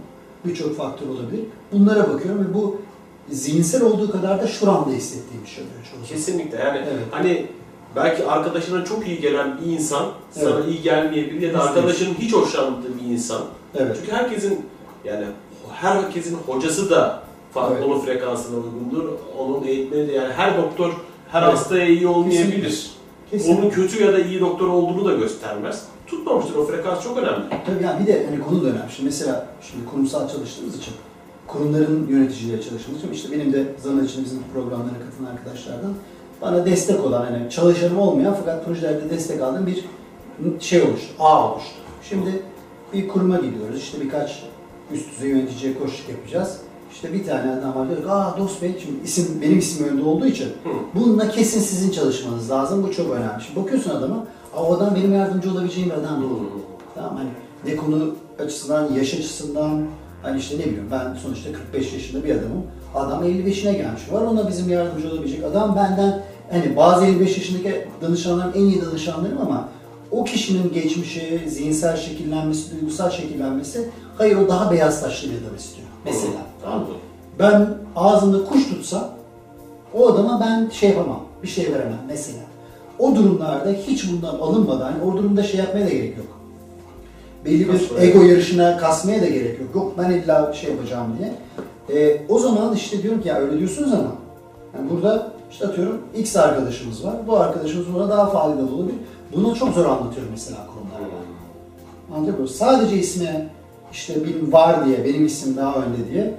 Birçok faktör olabilir. Bunlara bakıyorum ve bu zihinsel olduğu kadar da şuramda hissettiğim bir şey oluyor çoğu zaman. Kesinlikle yani Evet. hani belki arkadaşına çok iyi gelen bir insan sana Evet. iyi gelmeyebilir ya da arkadaşının hiç hoşlanmadığı bir insan. Evet. Çünkü herkesin yani herkesin hocası da farklı Evet. onun frekansına uygundur. Onun eğitmeni de yani her doktor her Evet. hastaya iyi olmayabilir. Kesinlikle. Kesinlikle. Onun kötü ya da iyi doktor olduğunu da göstermez. Tutmamıştır o frekans çok önemli. Tabii yani bir de hani konu da önemli. Şimdi mesela şimdi kurumsal çalıştığımız için kurumların yöneticileriyle çalıştığımız için işte benim de zaman içinde bizim programlara katılan arkadaşlardan bana destek olan hani çalışanım olmayan fakat projelerde destek aldığım bir şey oluştu, ağ oluştu. Şimdi bir kuruma gidiyoruz işte birkaç üst düzey yöneticiye koşluk yapacağız. İşte bir tane adam var diyor ki, aa dost bey şimdi isim, benim ismim önünde olduğu için Hı. bununla kesin sizin çalışmanız lazım. Bu çok önemli. Şimdi bakıyorsun adama, aa o adam benim yardımcı olabileceğim bir adam değil. Tamam hani ne konu açısından, yaş açısından hani işte ne bileyim ben sonuçta 45 yaşında bir adamım. Adam 55'ine gelmiş. Var ona bizim yardımcı olabilecek adam benden hani bazı 55 yaşındaki danışanlarım en iyi danışanlarım ama o kişinin geçmişi, zihinsel şekillenmesi, duygusal şekillenmesi hayır o daha beyaz saçlı bir adam istiyor. Mesela. Tamam mı? Ben ağzımda kuş tutsam o adama ben şey yapamam, bir şey veremem mesela. O durumlarda hiç bundan alınmadan, hani o durumda şey yapmaya da gerek yok. Belli bir Kasmaya. ego yarışına kasmaya da gerek yok. Yok ben illa şey yapacağım diye. Ee, o zaman işte diyorum ki ya öyle diyorsunuz ama yani burada işte atıyorum X arkadaşımız var. Bu arkadaşımız buna daha faydalı olabilir. Bunu çok zor anlatıyorum mesela kurumlara ben. Anladın mı? Sadece isme işte benim var diye, benim isim daha önde diye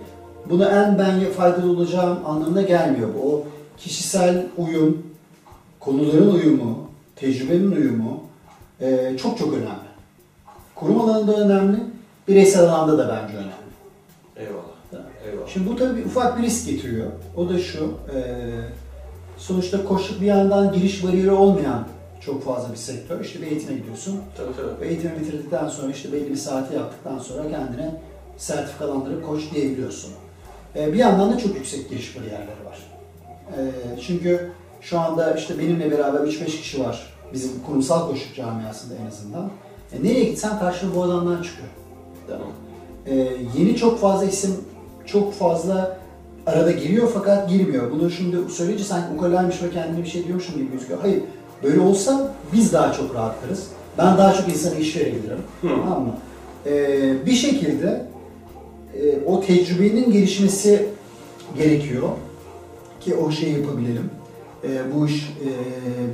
buna en ben faydalı olacağım anlamına gelmiyor bu. O kişisel uyum, konuların uyumu, tecrübenin uyumu e, çok çok önemli. Kurum alanında önemli, bireysel alanda da bence önemli. Eyvallah. Eyvallah. Şimdi bu tabii bir ufak bir risk getiriyor. O da şu, e, sonuçta koşuk bir yandan giriş bariyeri olmayan çok fazla bir sektör. İşte bir eğitime gidiyorsun. Tabii tabii. Ve eğitimi bitirdikten sonra işte belli bir saati yaptıktan sonra kendine sertifikalandırıp koç diyebiliyorsun. E, bir yandan da çok yüksek giriş bariyerleri var. E, çünkü şu anda işte benimle beraber 3-5 kişi var. Bizim kurumsal koşuk camiasında en azından. E, nereye gitsen karşına bu adamlar çıkıyor. Tamam. E, yeni çok fazla isim çok fazla arada giriyor fakat girmiyor. Bunu şimdi söyleyince sanki ukalaymış ve kendine bir şey diyormuşum gibi gözüküyor. Hayır, böyle olsa biz daha çok rahatlarız. Ben daha çok insana iş verebilirim. Tamam mı? Ee, bir şekilde e, o tecrübenin gelişmesi gerekiyor ki o şeyi yapabilelim. E, bu iş e,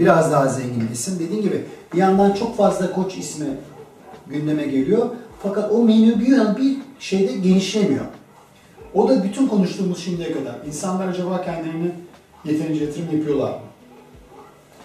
biraz daha zenginleşsin. Dediğim gibi bir yandan çok fazla koç ismi gündeme geliyor. Fakat o menü bir bir şeyde genişlemiyor. O da bütün konuştuğumuz şimdiye kadar. İnsanlar acaba kendilerini yeterince yatırım yapıyorlar mı?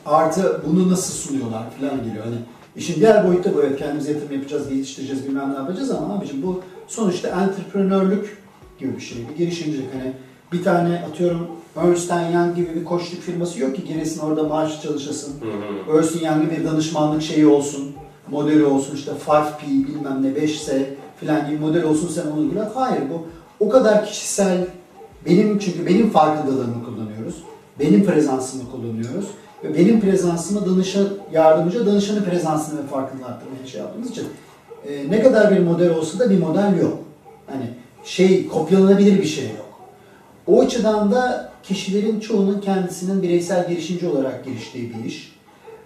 Artı bunu nasıl sunuyorlar falan geliyor. Hani işin diğer boyutta bu evet kendimize yatırım yapacağız, geliştireceğiz, bilmem ne yapacağız ama abicim bu sonuçta entreprenörlük gibi bir şey, bir girişimcilik. Hani bir tane atıyorum Ernst Young gibi bir koçluk firması yok ki gelesin orada maaş çalışasın. Hı hı. Ernst Young'ın bir danışmanlık şeyi olsun, modeli olsun işte 5P bilmem ne 5S filan gibi model olsun sen onu bırak. Hayır bu o kadar kişisel benim çünkü benim farkındalığımı kullanıyoruz. Benim prezansımı kullanıyoruz. Ve benim prezansımı danışan, yardımcı danışanın prezansını ve arttırmaya şey yaptığımız için e, ne kadar bir model olsa da bir model yok. Hani şey kopyalanabilir bir şey yok. O açıdan da kişilerin çoğunun kendisinin bireysel girişimci olarak giriştiği bir iş.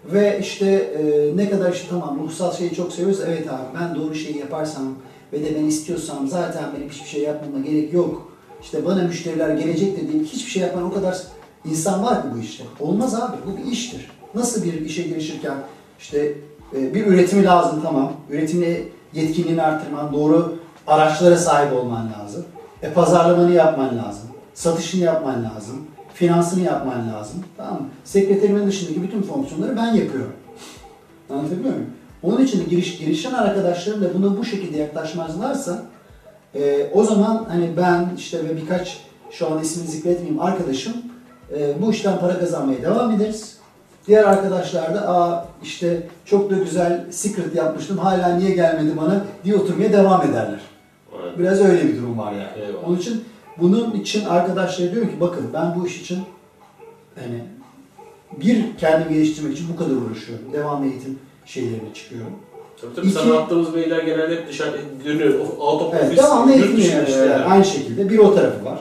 Ve işte e, ne kadar işte tamam ruhsal şeyi çok seviyoruz. Evet abi ben doğru şeyi yaparsam ve de ben istiyorsam zaten benim hiçbir şey yapmama gerek yok. İşte bana müşteriler gelecek dediğim hiçbir şey yapan o kadar insan var ki bu işte. Olmaz abi bu bir iştir. Nasıl bir işe girişirken işte bir üretimi lazım tamam. Üretimle yetkinliğini artırman, doğru araçlara sahip olman lazım. E pazarlamanı yapman lazım. Satışını yapman lazım. Finansını yapman lazım. Tamam mı? Sekreterimin dışındaki bütün fonksiyonları ben yapıyorum. Anlatabiliyor muyum? Onun için de giriş, girişen arkadaşlarım da buna bu şekilde yaklaşmazlarsa e, o zaman hani ben işte ve birkaç şu an ismini zikretmeyeyim arkadaşım e, bu işten para kazanmaya devam ederiz. Diğer arkadaşlar da aa işte çok da güzel secret yapmıştım hala niye gelmedi bana diye oturmaya devam ederler. Evet. Biraz öyle bir durum var yani. Eyvallah. Onun için bunun için arkadaşlara diyorum ki bakın ben bu iş için hani bir kendimi geliştirmek için bu kadar uğraşıyorum. Devam eğitim şeylerine çıkıyorum. Tabii tabii İki- sana attığımız mailler genelde hep dışarı dönüyor. Out of Evet, office, devamlı eğitim dışı yani. Aynı şekilde bir o tarafı var.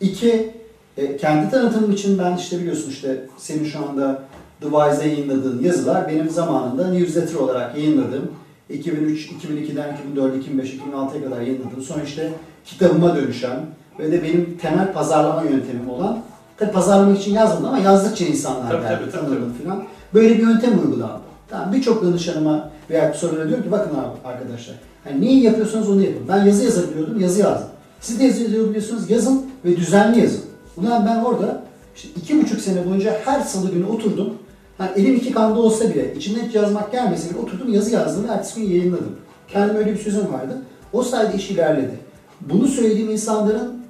İki, e, kendi tanıtımım için ben işte biliyorsun işte senin şu anda Device'da yayınladığın yazılar benim zamanında newsletter olarak yayınladığım 2003, 2002'den 2004, 2005, 2006'ya kadar yayınladığım sonra işte kitabıma dönüşen ve de benim temel pazarlama yöntemim olan tabi pazarlamak için yazmadım ama yazdıkça insanlar Tabii, geldi, tabii, falan. Böyle bir yöntem uygulandı. Tamam, Birçok danışanıma veya sorulara diyorum ki bakın abi arkadaşlar hani neyi yapıyorsanız onu yapın. Ben yazı yazabiliyordum, yazı yazdım. Siz de yazı yazabiliyorsunuz, yazın ve düzenli yazın. Ulan ben orada işte iki buçuk sene boyunca her salı günü oturdum. Hani elim iki kanda olsa bile, içinden hiç yazmak gelmese bile oturdum yazı yazdım ve ertesi gün yayınladım. Kendim öyle bir sözüm vardı. O sayede iş ilerledi. Bunu söylediğim insanların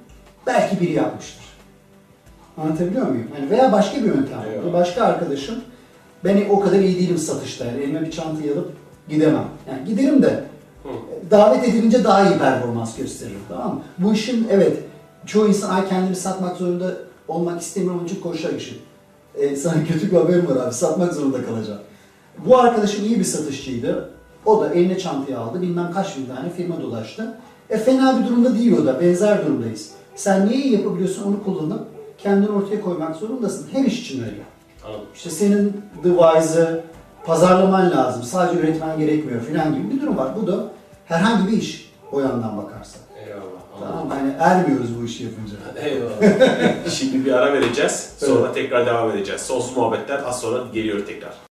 belki biri yapmıştır. Anlatabiliyor muyum? Yani veya başka bir yöntem. Bir başka arkadaşım ben o kadar iyi değilim satışta. Yani elime bir çantayı alıp gidemem. Yani giderim de Hı. davet edilince daha iyi performans gösteririm. Tamam mı? Bu işin evet çoğu insan ay kendimi satmak zorunda olmak istemiyorum onun için koşarak işim. Ee, sana kötü bir haberim var abi. Satmak zorunda kalacağım. Bu arkadaşım iyi bir satışçıydı. O da eline çantayı aldı. Bilmem kaç bin tane firma dolaştı. E fena bir durumda değil o da. Benzer durumdayız. Sen neyi yapabiliyorsun onu kullanıp kendini ortaya koymak zorundasın. Her iş için öyle. Anladım. İşte senin device'ı pazarlaman lazım. Sadece üretmen gerekmiyor filan gibi bir durum var. Bu da herhangi bir iş o yandan bakarsan. Tamam? Yani ermiyoruz bu işi yapınca. Eyvallah. Şimdi bir ara vereceğiz. Sonra tekrar devam edeceğiz. Sonsuz muhabbetler az sonra geliyor tekrar.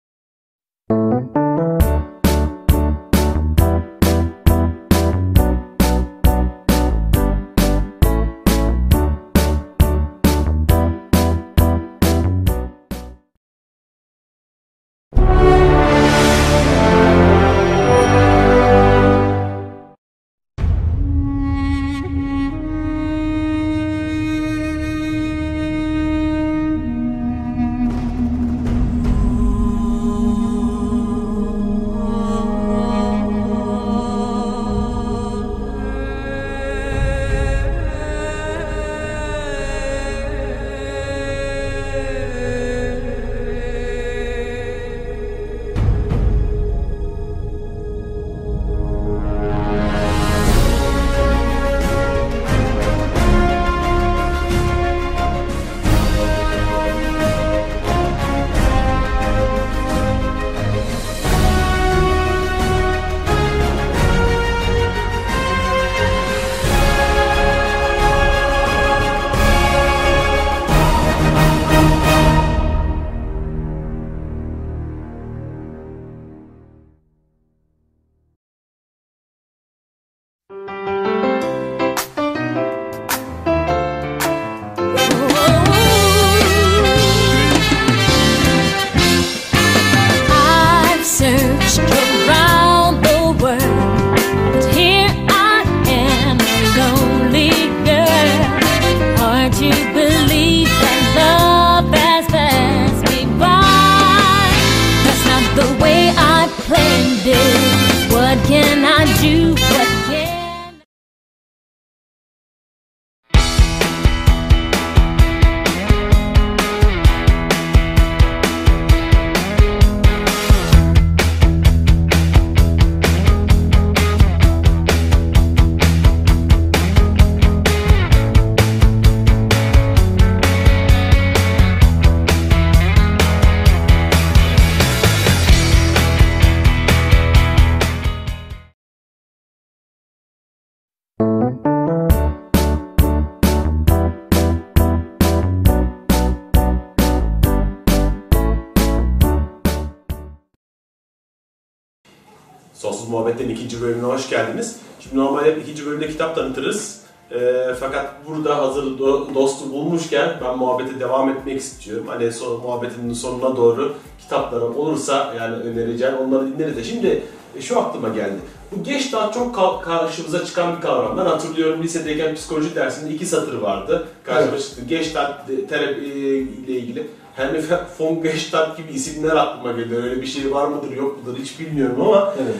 Muhabbet'ten ikinci bölümüne hoş geldiniz. Şimdi normalde ikinci bölümde kitap tanıtırız. Ee, fakat burada hazır do- dostu bulmuşken ben muhabbete devam etmek istiyorum. Hani son, muhabbetin sonuna doğru kitaplarım olursa yani önereceğim onları dinleriz de. Şimdi e, şu aklıma geldi. Bu Gestalt çok ka- karşımıza çıkan bir kavram. Ben hatırlıyorum lisedeyken psikoloji dersinde iki satır vardı. Karşıma Evet. çıktı. E, terapi e, ile ilgili. Henry von Gestalt gibi isimler aklıma geliyor. Öyle bir şey var mıdır yok mudur hiç bilmiyorum ama Evet.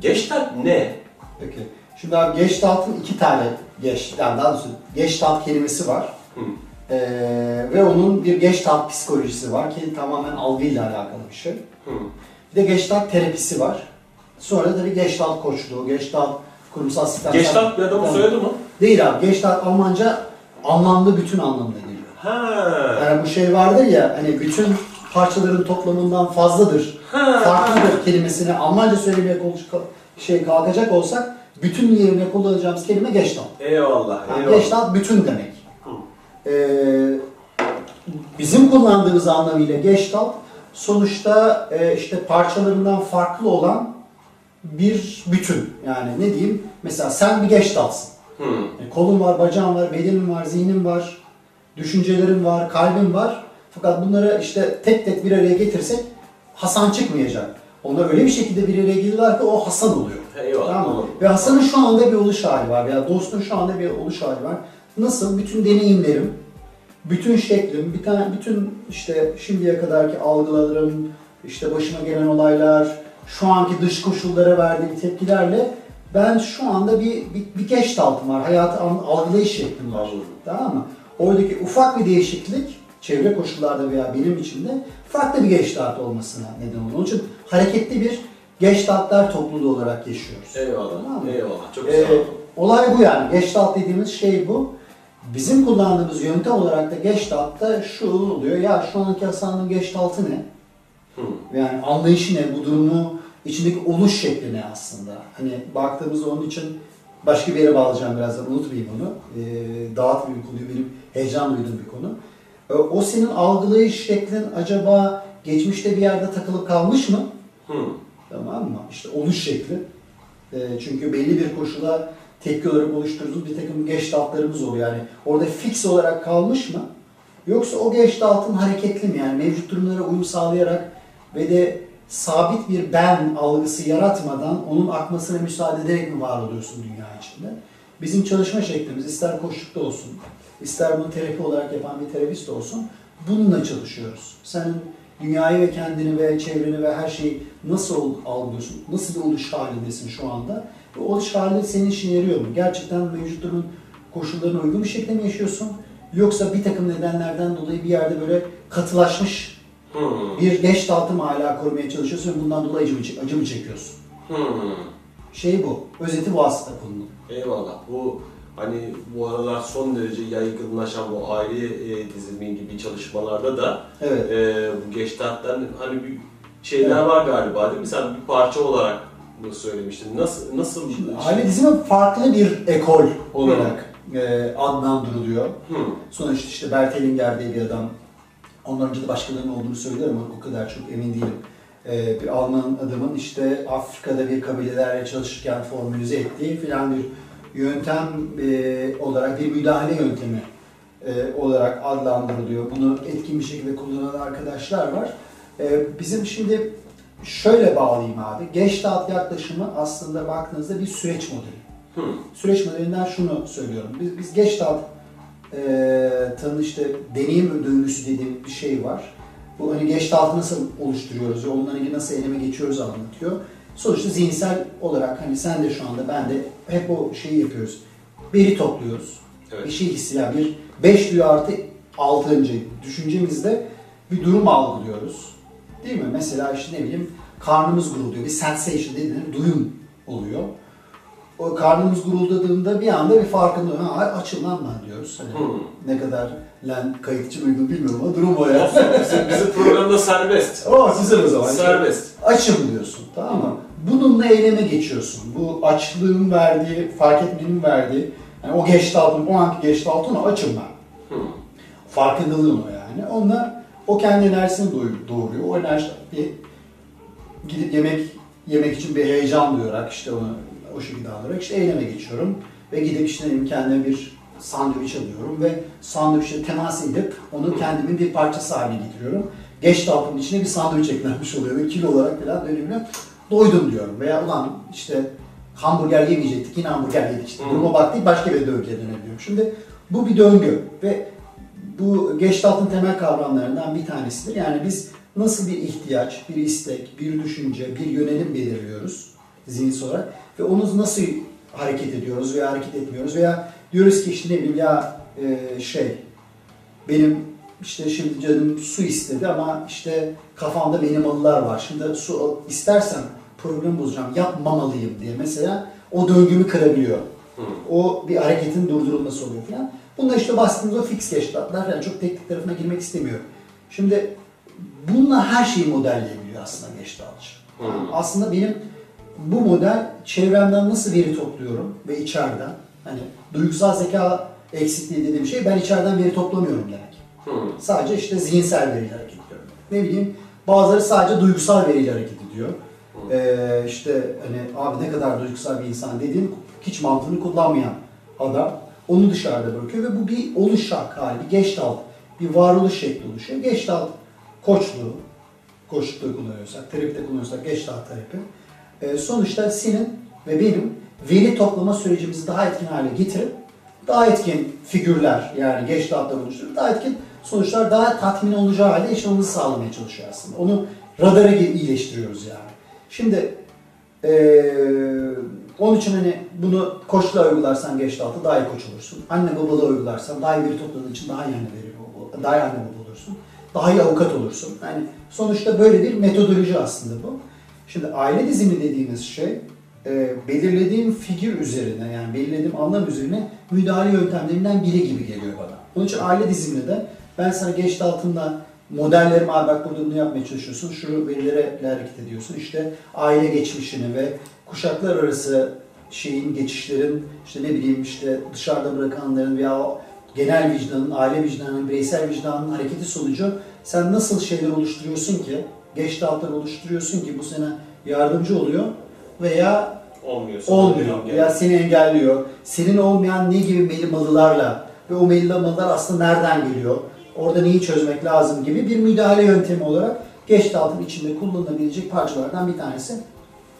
Gestalt ne? Peki. Şimdi abi Gestalt'ın iki tane geç, yani daha doğrusu Gestalt kelimesi var. Hı. Ee, ve onun bir Gestalt psikolojisi var ki tamamen algıyla alakalı bir şey. Hı. Bir de Gestalt terapisi var. Sonra tabii Gestalt koçluğu, Gestalt kurumsal sistem. Gestalt bir adamın soyadı mı? Değil abi. Gestalt Almanca anlamlı bütün anlamına geliyor. Ha. Yani bu şey vardır ya hani bütün parçaların toplamından fazladır. Farklıdır kelimesini Almanca söylemeye şey kalkacak olsak bütün yerine kullanacağımız kelime Gestalt. Eyvallah. Yani eyvallah. Gestalt bütün demek. Ee, bizim kullandığımız anlamıyla Gestalt sonuçta e, işte parçalarından farklı olan bir bütün. Yani ne diyeyim? Mesela sen bir Gestalt'sın. Hı. Yani kolun var, bacağın var, bedenin var, zihnin var, düşüncelerin var, kalbin var. Fakat bunları işte tek tek bir araya getirsek Hasan çıkmayacak. Onlar öyle bir şekilde bir araya geliyorlar ki o Hasan oluyor. Eyvallah. Tamam mı? Ve Hasan'ın şu anda bir oluş hali var veya dostun şu anda bir oluş hali var. Nasıl? Bütün deneyimlerim, bütün şeklim, bir tane, bütün işte şimdiye kadarki algılarım, işte başıma gelen olaylar, şu anki dış koşullara verdiğim tepkilerle ben şu anda bir, bir, bir geçtaltım var. Hayatı algılayış şeklim var. Anladım. Tamam mı? Oradaki ufak bir değişiklik çevre koşullarda veya benim içinde farklı bir geçtalt olmasına neden oluyor. Onun için hareketli bir geçtaltlar topluluğu olarak yaşıyoruz. Eyvallah. Tamam mı? Eyvallah. Çok Ee, güzel. olay bu yani. Geçtalt dediğimiz şey bu. Bizim kullandığımız yöntem olarak da geçtaltta şu oluyor. Ya şu anki Hasan'ın geçtaltı ne? Hı. Yani anlayışı ne? Bu durumu içindeki oluş şekli ne aslında? Hani baktığımızda onun için başka bir yere bağlayacağım birazdan unutmayayım onu. Ee, dağıtmayayım konuyu benim heyecan duyduğum bir konu. Ee, o senin algılayış şeklin acaba geçmişte bir yerde takılıp kalmış mı? Hı. Tamam mı? İşte oluş şekli. Ee, çünkü belli bir koşula tepki olarak oluşturduğumuz bir takım geçtaltlarımız oluyor. Yani orada fix olarak kalmış mı? Yoksa o geçtaltın hareketli mi? Yani mevcut durumlara uyum sağlayarak ve de sabit bir ben algısı yaratmadan onun akmasına müsaade ederek mi var oluyorsun dünya içinde? Bizim çalışma şeklimiz ister koşlukta olsun, ister bunu terapi olarak yapan bir terapist olsun, bununla çalışıyoruz. Senin dünyayı ve kendini ve çevreni ve her şeyi nasıl algılıyorsun? Nasıl bir oluş halindesin şu anda? Ve oluş hali senin işine yarıyor mu? Gerçekten mevcut durumun koşullarına uygun bir şekilde mi yaşıyorsun? Yoksa bir takım nedenlerden dolayı bir yerde böyle katılaşmış Hı. bir geçtaltı mı hala korumaya çalışıyorsun ve bundan dolayı acı mı, acı mı çekiyorsun? Hı. Şey bu. Özeti bu aslında konunun. Eyvallah. Bu hani bu aralar son derece yaygınlaşan bu aile e, dizimi gibi çalışmalarda da Evet. e, bu Gestalt'tan hani bir şeyler Evet. var galiba değil mi? Sen bir parça olarak bunu söylemiştin. Nasıl nasıl Şimdi şey- aile dizimi farklı bir ekol olarak e, adlandırılıyor. Hı. Sonuçta işte Bert Hellinger diye bir adam. Ondan önce de başkalarının olduğunu söyler ama o kadar çok emin değilim. Ee, bir Alman adamın işte Afrika'da bir kabilelerle çalışırken formülize ettiği filan bir yöntem e, olarak bir müdahale yöntemi e, olarak adlandırılıyor. Bunu etkin bir şekilde kullanan arkadaşlar var. E, bizim şimdi şöyle bağlayayım abi. Gestalt yaklaşımı aslında baktığınızda bir süreç modeli süreç modelinden şunu söylüyorum. Biz, biz Gestalt e, tanı işte deneyim döngüsü dediğim bir şey var. Bu hani Gestalt'ı nasıl oluşturuyoruz ve onunla ilgili nasıl eyleme geçiyoruz anlatıyor. Sonuçta zihinsel olarak hani sen de şu anda ben de hep o şeyi yapıyoruz. Veri topluyoruz. Evet. Bir şey hissi yani bir 5 duyu artı 6. düşüncemizde bir durum algılıyoruz. Değil mi? Mesela işte ne bileyim karnımız gurulduyor. Bir sensation dediğin duyum oluyor o karnımız guruldadığında bir anda bir farkında ha açım lan ben diyoruz. Hani Hı. ne kadar lan kayıtçı mıydı bilmiyorum ama durum o ya. Olsun, bizim, bizim programda serbest. o güzel o zaman. Serbest. Açım diyorsun tamam mı? Bununla eyleme geçiyorsun. Bu açlığın verdiği, fark etmenin verdiği, yani o geçtaltın, o anki geçtaltın o açım ben. Hı. Farkındalığın o yani. Onunla o kendi enerjisini doğuruyor. O enerji bir gidip yemek yemek için bir heyecan duyarak işte onu o şekilde alarak işte eyleme geçiyorum. Ve gidip işte kendime bir sandviç alıyorum ve sandviçe temas edip onu kendimin bir parçası haline getiriyorum. Geç daltının içine bir sandviç eklenmiş oluyor ve kilo olarak falan dönüyor. Doydum diyorum veya ulan işte hamburger yemeyecektik yine hamburger yedik işte. Hı. Duruma baktık başka bir döngüye dönebiliyorum. Şimdi bu bir döngü ve bu Gestalt'ın temel kavramlarından bir tanesidir. Yani biz nasıl bir ihtiyaç, bir istek, bir düşünce, bir yönelim belirliyoruz zihinsel olarak ve onu nasıl hareket ediyoruz veya hareket etmiyoruz veya diyoruz ki işte ne bileyim ya e, şey benim işte şimdi canım su istedi ama işte kafamda benim alılar var. Şimdi su istersen programı bozacağım, yapmamalıyım diye mesela o döngümü kırabiliyor. Hı. O bir hareketin durdurulması oluyor falan. Bunda işte bahsettiğimiz o fix geçtatlar yani çok teknik tarafına girmek istemiyorum. Şimdi bununla her şeyi modelleyebiliyor aslında geçtatçı. Hı. Aslında benim bu model çevremden nasıl veri topluyorum ve içeriden hani duygusal zeka eksikliği dediğim şey ben içeriden veri toplamıyorum demek. Hı. Sadece işte zihinsel veriyle hareket ediyorum. Ne bileyim bazıları sadece duygusal veriyle hareket ediyor. Ee, işte hani abi ne kadar duygusal bir insan dediğin hiç mantığını kullanmayan adam onu dışarıda bırakıyor ve bu bir oluşak hali, bir geçtalt, bir varoluş şekli oluşuyor. Geçtalt koçluğu, koçlukta kullanıyorsak, terapide kullanıyorsak geçtalt terapi. Ee, sonuçta senin ve benim veri toplama sürecimizi daha etkin hale getirip daha etkin figürler yani geçtaltlar oluşturup daha etkin sonuçlar daha tatmin olacağı halde yaşamamızı sağlamaya çalışıyor aslında. Onu radara iyileştiriyoruz yani. Şimdi eee onun için hani bunu koçla uygularsan geçtaltı daha iyi koç olursun. Anne babalığa uygularsan daha iyi veri topladığın için daha iyi anne veri, daha iyi anne baba olursun. Daha iyi avukat olursun. Yani sonuçta böyle bir metodoloji aslında bu. Şimdi aile dizimi dediğimiz şey e, belirlediğim figür üzerine yani belirlediğim anlam üzerine müdahale yöntemlerinden biri gibi geliyor bana. Onun için aile diziminde de ben sana geçti altında modellerim abi bak burada bunu yapmaya çalışıyorsun. Şu verilere hareket ediyorsun. İşte aile geçmişini ve kuşaklar arası şeyin geçişlerin işte ne bileyim işte dışarıda bırakanların veya o genel vicdanın, aile vicdanının, bireysel vicdanın hareketi sonucu sen nasıl şeyler oluşturuyorsun ki, geç daltlar oluşturuyorsun ki bu sana yardımcı oluyor veya Olmuyor. olmuyor veya seni engelliyor. Senin olmayan ne gibi melimalılarla ve o melimalılar aslında nereden geliyor? Orada neyi çözmek lazım gibi bir müdahale yöntemi olarak geç daltın içinde kullanılabilecek parçalardan bir tanesi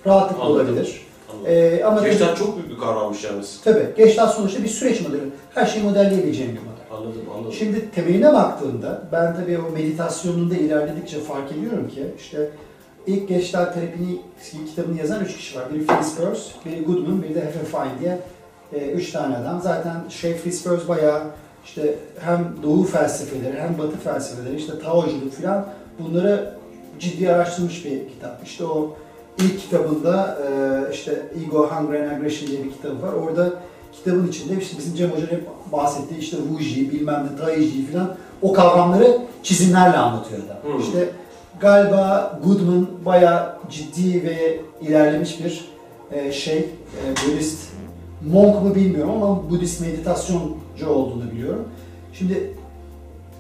rahatlıkla Anladım. olabilir. Anladım. Ee, ama Geçten çok büyük bir kavrammış yalnız. tabii Geçtat sonuçta bir süreç modeli. Her şeyi modelleyebileceğim bir model. Anladım. Şimdi temeline baktığında ben tabii o meditasyonunda ilerledikçe fark ediyorum ki işte ilk Geçtat terapini kitabını yazan üç kişi var. Biri Fritz Perls, biri Goodman, biri de Hefe Fine diye e, üç tane adam. Zaten şey Fritz Perls bayağı işte hem Doğu felsefeleri hem Batı felsefeleri işte Taoculuk falan bunları ciddi araştırmış bir kitap. İşte o ilk kitabında e, işte Ego, Hunger and Aggression diye bir kitabı var. Orada kitabın içinde işte bizim Cem Hoca'nın hep bahsettiği işte Wuji, bilmem ne, Taiji falan o kavramları çizimlerle anlatıyor da. Hmm. İşte galiba Goodman bayağı ciddi ve ilerlemiş bir e, şey, e, Budist monk mu bilmiyorum ama Budist meditasyoncu olduğunu biliyorum. Şimdi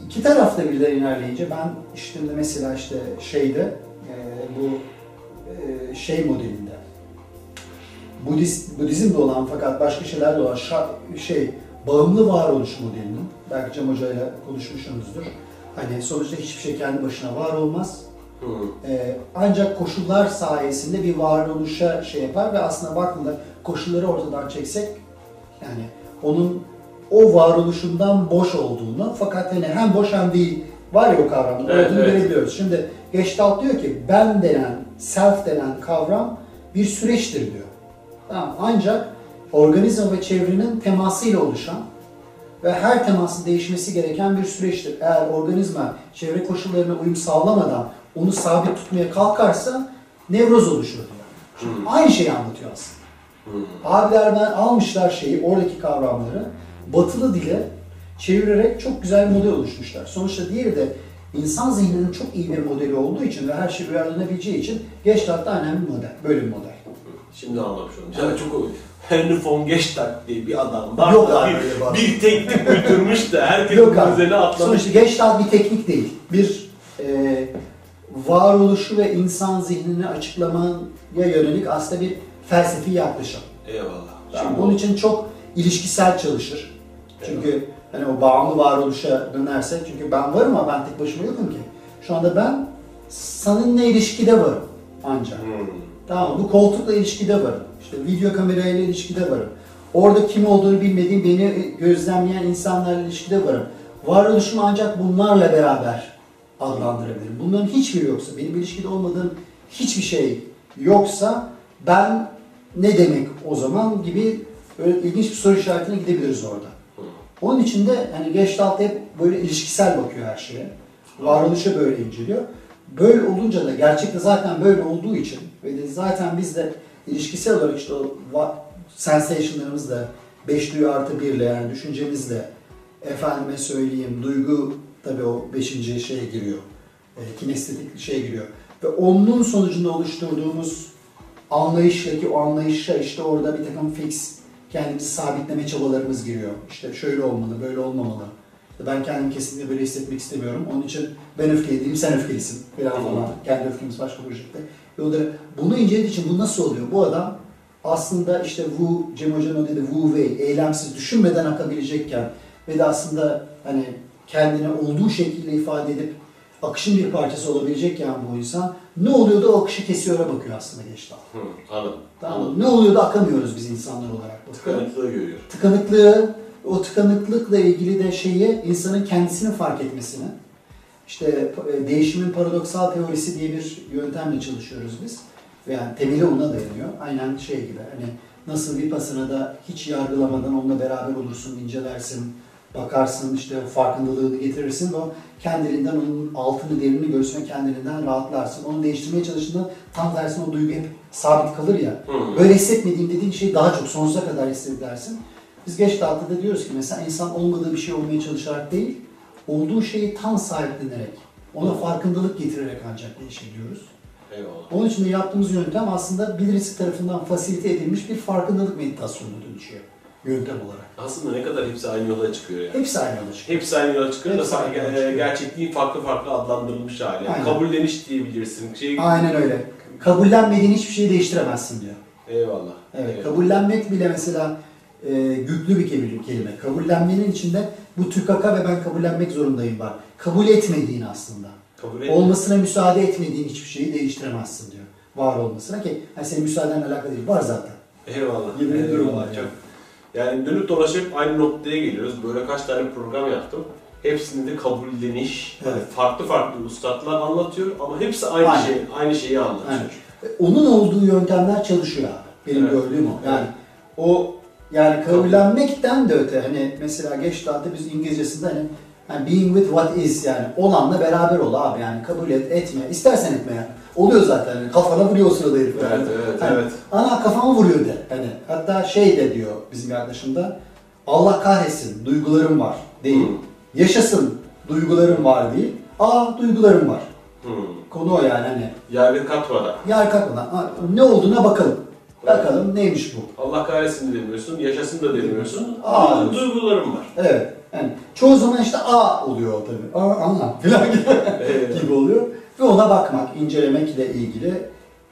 iki tarafta birden ilerleyince ben işte mesela işte şeyde e, bu e, şey modelinde Budist, Budizm'de olan fakat başka şeyler de olan şa- şey bağımlı varoluş modelinin belki Cem Hoca ile konuşmuşsunuzdur. Hani sonuçta hiçbir şey kendi başına var olmaz. Hı. Ee, ancak koşullar sayesinde bir varoluşa şey yapar ve aslında baktığında koşulları ortadan çeksek yani onun o varoluşundan boş olduğunu fakat hani hem boş hem değil var ya o kavramda Evet, olduğunu evet. görebiliyoruz. Şimdi Gestalt diyor ki ben denen, self denen kavram bir süreçtir diyor. Tamam. Ancak organizma ve çevrenin temasıyla oluşan ve her temasın değişmesi gereken bir süreçtir. Eğer organizma çevre koşullarına uyum sağlamadan onu sabit tutmaya kalkarsa nevroz oluşur diyor. Şimdi Hmm. aynı şeyi anlatıyor aslında. Hı. Abilerden almışlar şeyi, oradaki kavramları batılı dile çevirerek çok güzel bir model oluşmuşlar. Sonuçta diğeri de insan zihninin çok iyi bir modeli olduğu için ve her şey uyarlanabileceği için Gestalt da önemli bir model, böyle bir model. Şimdi anlamış oldum. Yani çok komik. Henry von Gestalt diye bir adam var Yok da abi bir, bir teknik uydurmuş da herkes Yok üzerine atlamış. Sonuçta Gestalt bir teknik değil. Bir e, varoluşu ve insan zihnini açıklamaya yönelik aslında bir felsefi yaklaşım. Eyvallah. Şimdi Şimdi bunun için çok ilişkisel çalışır. Çünkü hani o bağımlı varoluşa dönersek çünkü ben varım ama ben tek başıma yokum ki. Şu anda ben seninle ilişkide varım ancak. Hmm. Tamam mı? Bu koltukla ilişkide varım. İşte video kamerayla ilişkide varım. Orada kim olduğunu bilmediğim beni gözlemleyen insanlarla ilişkide varım. Varoluşumu ancak bunlarla beraber adlandırabilirim. Bunların hiçbiri yoksa, benim ilişkide olmadığım hiçbir şey yoksa ben ne demek o zaman gibi böyle ilginç bir soru işaretine gidebiliriz orada. Onun için de hani Gestalt hep böyle ilişkisel bakıyor her şeye. Varoluşa böyle inceliyor. Böyle olunca da gerçekte zaten böyle olduğu için ve de zaten biz de ilişkisel olarak işte o sensationlarımızla 5 duyu artı 1 ile yani düşüncemizle efendime söyleyeyim duygu tabii o 5. şeye giriyor. E, kinestetik şeye giriyor. Ve onun sonucunda oluşturduğumuz anlayıştaki o anlayışa işte orada bir takım fix kendimizi sabitleme çabalarımız giriyor. İşte şöyle olmalı, böyle olmamalı. Ben kendimi kesinlikle böyle hissetmek istemiyorum. Onun için ben öfkeli değilim, sen öfkelisin falan falan. Kendi öfkemiz başka bir şekilde. Yolları. Bunu incelediği için bu nasıl oluyor? Bu adam aslında işte Wu, Cem Hoca'nın o dedi Wu Wei, eylemsiz düşünmeden akabilecekken ve de aslında hani kendini olduğu şekilde ifade edip akışın bir parçası olabilecekken bu insan ne oluyordu o akışı kesiyor'a bakıyor aslında Geçtal. Hmm. Anladım. Tamam? Ne oluyordu akamıyoruz biz insanlar olarak. Bakıyor. Tıkanıklığı görüyor. Tıkanıklığı, o tıkanıklıkla ilgili de şeyi insanın kendisini fark etmesini. İşte e, değişimin paradoksal teorisi diye bir yöntemle çalışıyoruz biz. Yani temeli ona dayanıyor. Aynen şey gibi hani nasıl Vipassana'da hiç yargılamadan onunla beraber olursun, incelersin, bakarsın, işte o farkındalığını getirirsin ve o kendiliğinden onun altını, derinini göğsüne kendiliğinden rahatlarsın. Onu değiştirmeye çalıştığında tam tersine o duygu hep sabit kalır ya. Hı. Böyle hissetmediğim dediğin şeyi daha çok sonsuza kadar hissedersin. Biz geç da diyoruz ki mesela insan olmadığı bir şey olmaya çalışarak değil, olduğu şeyi tam sahiplenerek, ona farkındalık getirerek ancak değişebiliyoruz. Eyvallah. Onun için de yaptığımız yöntem aslında birisi tarafından fasilite edilmiş bir farkındalık meditasyonuna dönüşüyor yöntem olarak. Aslında ne kadar hepsi aynı yola çıkıyor yani. Hepsi aynı yola çıkıyor. Hepsi aynı yola çıkıyor da Hepsi aynı fark- yola e, çıkıyor. gerçekliğin farklı farklı adlandırılmış hali. Yani Aynen. kabulleniş diyebilirsin. Şey, Aynen öyle. Kabullenmediğin hiçbir şeyi değiştiremezsin diyor. Eyvallah. Evet, Eyvallah. kabullenmek bile mesela e, yüklü bir kelime. kelime. Kabullenmenin içinde bu tükaka ve ben kabullenmek zorundayım var. Kabul etmediğin aslında. Kabul et. Olmasına müsaade etmediğin hiçbir şeyi değiştiremezsin diyor. Var olmasına ki hani senin müsaadenle alakalı değil. Var zaten. Eyvallah. Yemin ediyorum Eyvallah. var Çok. ya. Yani dönüp dolaşıp aynı noktaya geliyoruz. Böyle kaç tane program yaptım. Hepsinde de kabulleniş. Evet. Farklı farklı ustalar anlatıyor ama hepsi aynı Aynen. şey, aynı şeyi anlatıyor. Aynen. E, Onun olduğu yöntemler çalışıyor abi. Benim Evet. gördüğüm o. Yani o yani kabullenmekten de öte hani mesela geç dağıtı biz İngilizcesinde hani yani being with what is yani olanla beraber ol abi yani kabul et etme istersen etme yani. Oluyor zaten yani kafana vuruyor o sırada herif. yani. Evet, evet, Hani, evet. Ana kafama vuruyor de. Hani hatta şey de diyor bizim arkadaşım da Allah kahretsin duygularım var değil. Hı. Yaşasın duygularım var değil. Aa duygularım var. Hmm. Konu o yani hani Yargı katmadan. Yer kalkmadan ha, ne olduğuna bakalım. Bakalım neymiş bu. Allah kahretsin de demiyorsun, yaşasın da demiyorsun. Aa, Ama duygularım var. Evet. Yani çoğu zaman işte A oluyor tabii. Aa anla falan gibi, Evet. gibi oluyor. Ve ona bakmak, incelemekle ilgili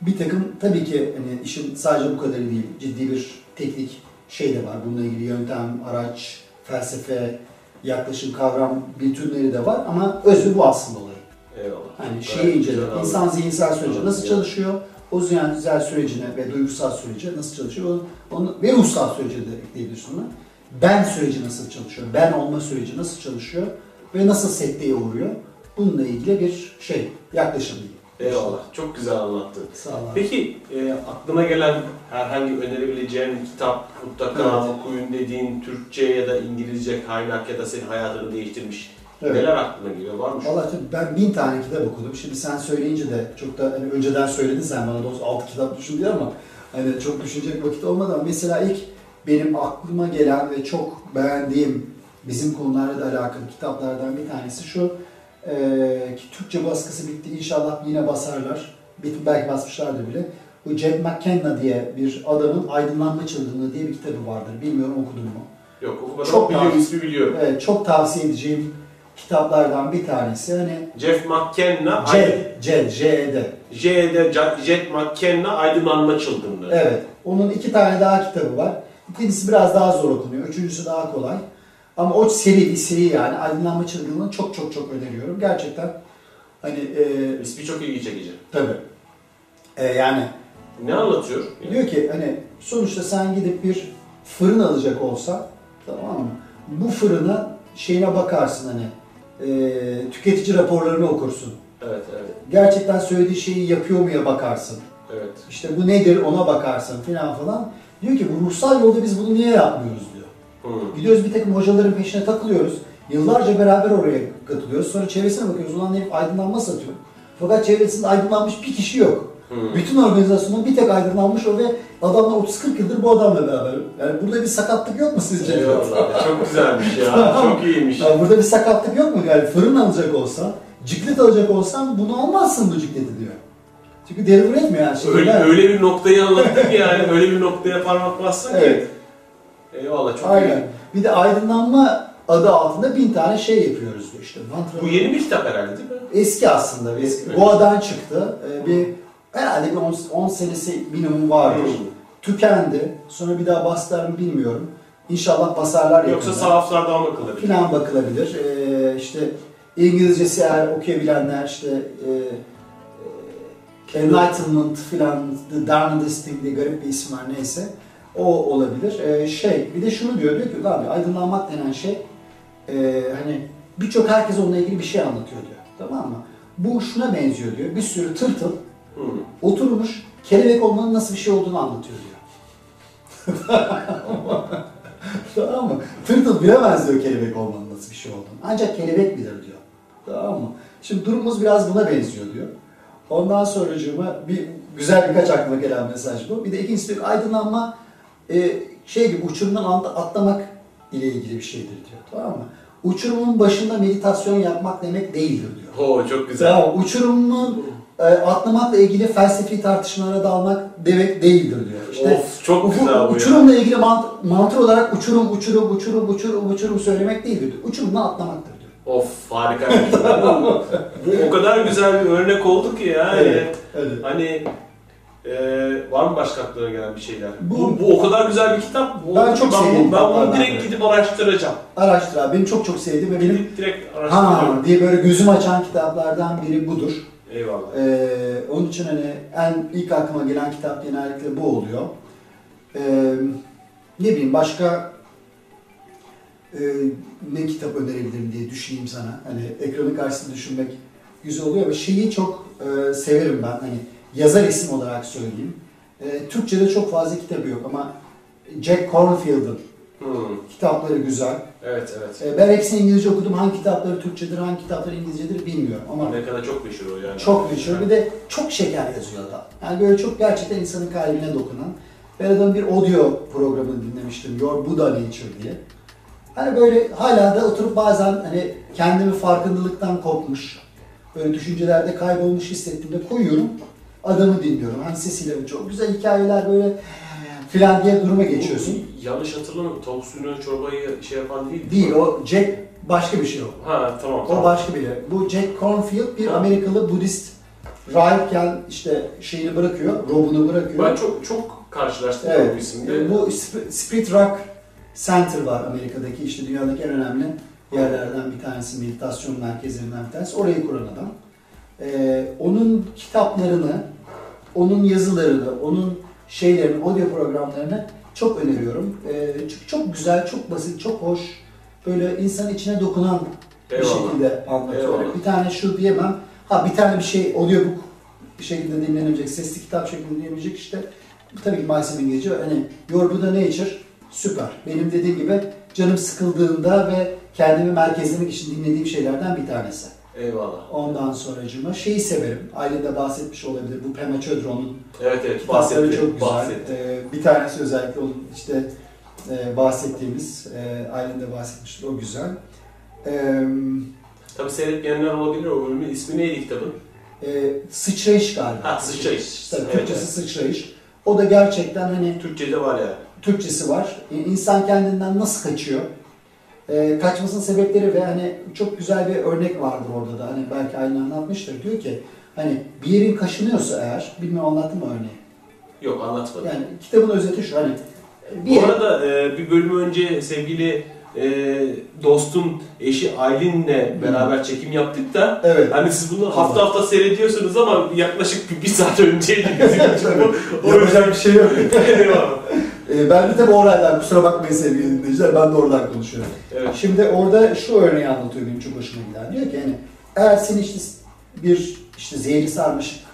bir takım tabii ki hani işin sadece bu kadarı değil. Ciddi bir teknik şey de var. Bununla ilgili yöntem, araç, felsefe, yaklaşım, kavram bütünleri de var ama özü bu aslında olayı. Eyvallah. Hani Gayet şeyi güzel incelemek, anladım. insan zihinsel süreci nasıl Evet. çalışıyor, o zihinsel sürecine ve duygusal sürece nasıl çalışıyor, onu, onu, ve ruhsal süreci de ekleyebilirsin ona. Ben süreci nasıl çalışıyor, ben olma süreci nasıl çalışıyor ve nasıl sekteye uğruyor. Bununla ilgili bir şey, yaklaşım diyeyim. Eyvallah. Çok güzel anlattın. Sağ ol abi. Peki e, aklına gelen herhangi önerebileceğin kitap mutlaka Evet. okuyun dediğin Türkçe ya da İngilizce kaynak ya da senin hayatını değiştirmiş Evet. neler aklına geliyor var mı? Valla ben bin tane kitap okudum. Şimdi sen söyleyince de çok da hani önceden söyledin sen bana dost altı kitap düşün diye ama hani çok düşünecek vakit olmadı ama mesela ilk benim aklıma gelen ve çok beğendiğim bizim konularla da alakalı kitaplardan bir tanesi şu eee, ki Türkçe baskısı bitti inşallah yine basarlar. Bitti belki basmışlardır bile. Bu Jack McKenna diye bir adamın Aydınlanma Çılgınlığı diye bir kitabı vardır. Bilmiyorum okudun mu? Yok okumadım Çok biliyorum ismi biliyorum. Evet, çok tavsiye edeceğim kitaplardan bir tanesi. Hani Jeff McKenna, C, C, J'de. J'de Jeff McKenna Aydınlanma Çılgınlığı. Evet. Onun iki tane daha kitabı var. İkincisi biraz daha zor okunuyor. Üçüncüsü daha kolay. Ama o seri bir seri yani. Aydınlanma Çılgınlığı'nı çok çok çok öneriyorum. Gerçekten hani e, İsmi çok ilgi çekici. tabii. E, yani Ne anlatıyor? diyor ki hani sonuçta sen gidip bir fırın alacak olsan tamam mı? Bu fırına şeyine bakarsın hani e, tüketici raporlarını okursun. Evet, evet, Gerçekten söylediği şeyi yapıyor muya bakarsın. evet. İşte bu nedir ona bakarsın filan falan. Diyor ki bu ruhsal yolda biz bunu niye yapmıyoruz diyor. Hmm. Gidiyoruz bir takım hocaların peşine takılıyoruz. Yıllarca beraber oraya katılıyoruz. Sonra çevresine bakıyoruz. Ulan herif aydınlanma satıyor. Fakat çevresinde aydınlanmış bir kişi yok. Hmm. Bütün organizasyonun bir tek aydınlanmış o ve adamlar 30-40 yıldır bu adamla beraber. Yani burada bir sakatlık yok mu sizce? Eyvallah. Çok güzelmiş ya. Çok iyiymiş. Yani burada bir sakatlık yok mu? Yani fırın alacak olsan, ciklet alacak olsan bunu almazsın bu cikleti diyor. Çünkü deliver etmiyor yani. Öyle, ben- öyle bir noktayı anlattın ki yani öyle bir noktaya parmak bassın ki. Evet. Eyvallah çok Aynen. iyi. Bir de aydınlanma adı altında bin tane şey yapıyoruz diyor işte. Mantra. Bu yeni bir kitap herhalde değil mi? Eski aslında. Eski mi? Boğa'dan çıktı. Ee, bir herhalde bir 10, 10 senesi minimum vardır. Hmm. Tükendi. Sonra bir daha bastılar mı bilmiyorum. İnşallah basarlar Yoksa yakında. sahaflardan bakılabilir. Plan bakılabilir. Ee, işte İngilizcesi eğer okuyabilenler işte e, e, Enlightenment filan, The Darndest Thing diye garip bir isim var neyse. O olabilir. Ee, şey, bir de şunu diyor, diyor ki abi aydınlanmak denen şey e, hani birçok herkes onunla ilgili bir şey anlatıyor diyor. Tamam mı? Bu şuna benziyor diyor. Bir sürü tırtıl Hmm. oturmuş kelebek olmanın nasıl bir şey olduğunu anlatıyor diyor. tamam mı? Tırtıl bilemez diyor kelebek olmanın nasıl bir şey olduğunu. Ancak kelebek bilir diyor. Tamam mı? Şimdi durumumuz biraz buna benziyor diyor. Ondan sonracığıma bir güzel birkaç aklıma gelen mesaj bu. Bir de ikincisi diyor aydınlanma e, şey gibi uçurumdan at- atlamak ile ilgili bir şeydir diyor. Tamam mı? Uçurumun başında meditasyon yapmak demek değildir diyor. Oo çok güzel. Tamam, uçurumun e, atlamakla ilgili felsefi tartışmalara dalmak demek değildir diyor. İşte of çok bu- güzel bu ya. uçurumla ilgili mant- mantık olarak uçurum, uçurum, uçurum, uçurum, uçurum söylemek değildir diyor. Uçurumdan atlamaktır diyor. Of harika. o kadar güzel bir örnek oldu ki ya. Evet, evet. Hani e, var mı başka aklına gelen bir şeyler? Bu, Bu- bu, o kadar güzel bir kitap. Bu, Ben çok ben, sevdim ben bunu direkt gidip araştıracağım. Araştır abi. Benim çok çok sevdiğim ve benim direkt ha araştırıyorum. diye böyle gözüm açan kitaplardan biri budur. Eyvallah. Ee, onun için hani en ilk aklıma gelen kitap genellikle bu oluyor. Ee, ne bileyim başka e, ne kitap önerebilirim diye düşüneyim sana. Hani ekranın karşısında düşünmek güzel oluyor ve şeyi çok e, severim ben. Hani yazar isim olarak söyleyeyim. E, Türkçe'de çok fazla kitabı yok ama Jack Cornfield'ın Hmm. kitapları güzel. Evet evet. E, ben hepsini İngilizce okudum. Hangi kitapları Türkçedir, hangi kitapları İngilizcedir bilmiyorum ama kadar çok meşhur o yani. çok meşhur. Bir de çok şeker yazıyor adam. Yani böyle çok gerçekten insanın kalbine dokunan. Ben adamın bir audio programını dinlemiştim. Your Buddha Nature diye. Hani böyle hala da oturup bazen hani kendimi farkındalıktan kopmuş, böyle düşüncelerde kaybolmuş hissettiğimde koyuyorum. Adamı dinliyorum. Hani sesiyle çok güzel hikayeler böyle filan diye duruma geçiyorsun. Yanlış hatırlamıyorum. Tavuk suyunu çorbayı şey yapan değil. Değil o Jack başka bir şey o. Ha tamam O tamam. başka biri. Bu Jack Cornfield bir Ha. Amerikalı Budist rahipken işte şeyini bırakıyor, robunu bırakıyor. Ben çok çok karşılaştım evet. bu isimde. Bu Sp- Spirit Rock Center var Amerika'daki işte dünyadaki en önemli yerlerden bir tanesi, meditasyon merkezlerinden bir tanesi. Orayı kuran adam. Ee, onun kitaplarını, onun yazılarını, onun şeylerini, audio programlarını çok öneriyorum. Ee, çünkü çok güzel, çok basit, çok hoş, böyle insanın içine dokunan bir Eyvallah. şekilde anlatıyor. Eyvallah. Bir tane şu diyemem. Ha bir tane bir şey audiobook bir şekilde dinlenebilecek, sesli kitap şeklinde dinlenebilecek işte tabii ki maalesef İngilizce. Hani Your Buddha Nature süper. Benim dediğim gibi canım sıkıldığında ve kendimi merkezlemek için dinlediğim şeylerden bir tanesi. Eyvallah. Ondan sonracığıma şeyi severim. Ailede bahsetmiş olabilir. Bu Pema Chodron'un Evet evet kitapları bahsetti. çok güzel. bahsetti. Ee, bir tanesi özellikle onun işte e, bahsettiğimiz, e, Aylin'de bahsetmiştir. O güzel. Ee, Tabii seyretmeyenler olabilir o bölümün. ismi neydi kitabın? e, sıçrayış galiba. Ha, Sıçrayış. Tabii, Evet, Türkçesi evet. sıçrayış. O da gerçekten hani Türkçe'de var yani. Türkçesi var. E, İnsan kendinden nasıl kaçıyor? E, kaçmasının sebepleri ve hani çok güzel bir örnek vardır orada da. Hani belki Aylin anlatmıştır. Diyor ki hani bir yerin kaşınıyorsa eğer, bilmiyorum anlattım mı örneği? Yok anlatmadım. Yani kitabın özeti şu hani bir Bu arada e, bir bölüm önce sevgili e, dostum eşi Aylin'le beraber çekim yaptık da Evet. hani siz bunu hafta hafta seyrediyorsunuz ama yaklaşık bir, bir saat önceydi bizim için bu. O Yapacak bir şey yok. Ee, ben de tabii oradan kusura bakmayın sevgili dinleyiciler ben de oradan konuşuyorum. evet. Şimdi orada şu örneği anlatıyor benim çok hoşuma giden. Diyor ki hani eğer seni işte bir işte zehri sarmış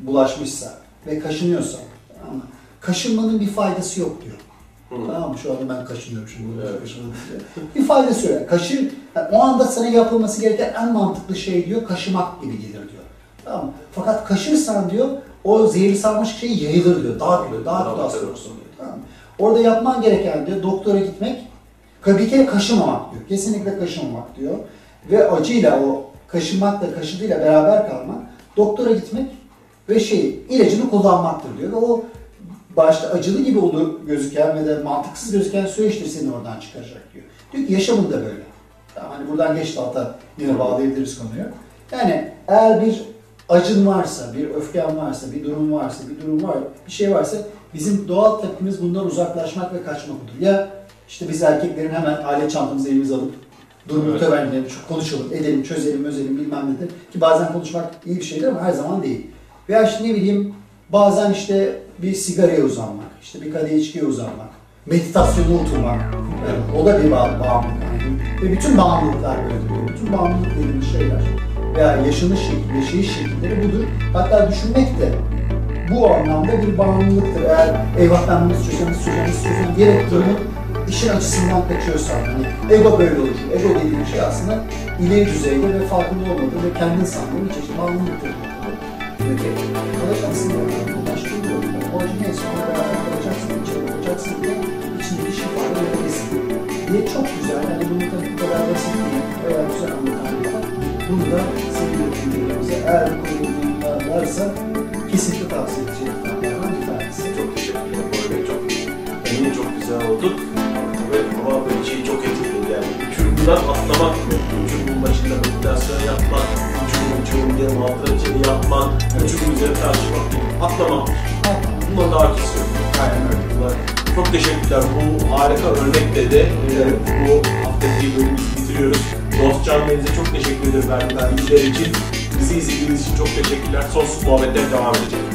bulaşmışsa ve kaşınıyorsa tamam mı? Kaşınmanın bir faydası yok diyor. Hı. Tamam mı? Şu anda ben kaşınıyorum şimdi. Evet. kaşınıyorum. Bir faydası yok. Yani kaşın, yani o anda sana yapılması gereken en mantıklı şey diyor, kaşımak gibi gelir diyor. Tamam mı? Fakat kaşırsan diyor, o zehri sarmış şey yayılır diyor. Daha kötü, daha kötü Tamam, hasta tabii. olursun diyor. Tamam mı? Orada yapman gereken diyor, doktora gitmek, bir kere kaşımamak diyor. Kesinlikle kaşımamak diyor. Ve acıyla o kaşınmakla kaşıdığıyla beraber kalmak, doktora gitmek ve şey ilacını kullanmaktır diyor. Ve o başta acılı gibi olur gözüken ve de mantıksız gözüken süreçtir seni oradan çıkaracak diyor. Diyor ki yaşamın da böyle. Hani buradan geç alta yine bağlayabiliriz konuyu. Yani eğer bir acın varsa, bir öfken varsa, bir durum varsa, bir durum var, bir şey varsa bizim doğal tepkimiz bundan uzaklaşmak ve kaçmak olur. Ya işte biz erkeklerin hemen alet çantamızı elimize alıp durumu Evet. temelleyelim, konuşalım, edelim, çözelim, özelim bilmem nedir. Ki bazen konuşmak iyi bir şeydir ama her zaman değil. Veya işte ne bileyim bazen işte bir sigaraya uzanmak, işte bir kadeh içkiye uzanmak, meditasyona oturmak. Yani o da bir bağ- bağımlılık. Yani. Ve bütün bağımlılıklar böyledir. Bütün bağımlılık dediğimiz şeyler veya yaşanış şekli, yaşayış şekilleri budur. Hatta düşünmek de bu anlamda bir bağımlılıktır. Eğer eyvah ben bunu istiyorsam, istiyorsam, diyerek durumun işin açısından kaçıyorsan. Hani ego böyle olur. Ego dediğim şey aslında ileri düzeyde ve farkında olmadığı ve kendin sandığın bir çeşit bağımlılıktır. Peki, kalacaksın ya. Başka bir yol. O neyse ona beraber kalacaksın, içeri bakacaksın diye içindeki şifalı verebilirsin. Diye çok güzel. Yani bunu tabii bu kadar basit değil. Veya güzel anlatan bir. Bunu da sevgili dinleyicilerimize eğer bu konuda varsa kesinlikle tavsiye edeceğim. kitaplardan. Çok teşekkürler. Bu arada çok eminim çok güzel oldu. Ve ama böyle şeyi çok etkiledi yani. Uçurumdan atlamak mı? Uçurumun başında meditasyon yapmak, uçurumun uçurumun diye mantıra içeri yapmak, uçurumun üzerine tartışmak değil. Atlamak. Bundan daha kesiyor. Aynen öyle. Bunlar- Çok teşekkürler. Bu harika örnekle de e, bu haftaki bölümümüzü bitiriyoruz. Dostcan Deniz'e çok teşekkür ederim verdiği bilgiler için. Bizi izlediğiniz için çok teşekkürler. Sonsuz muhabbetler devam edecek.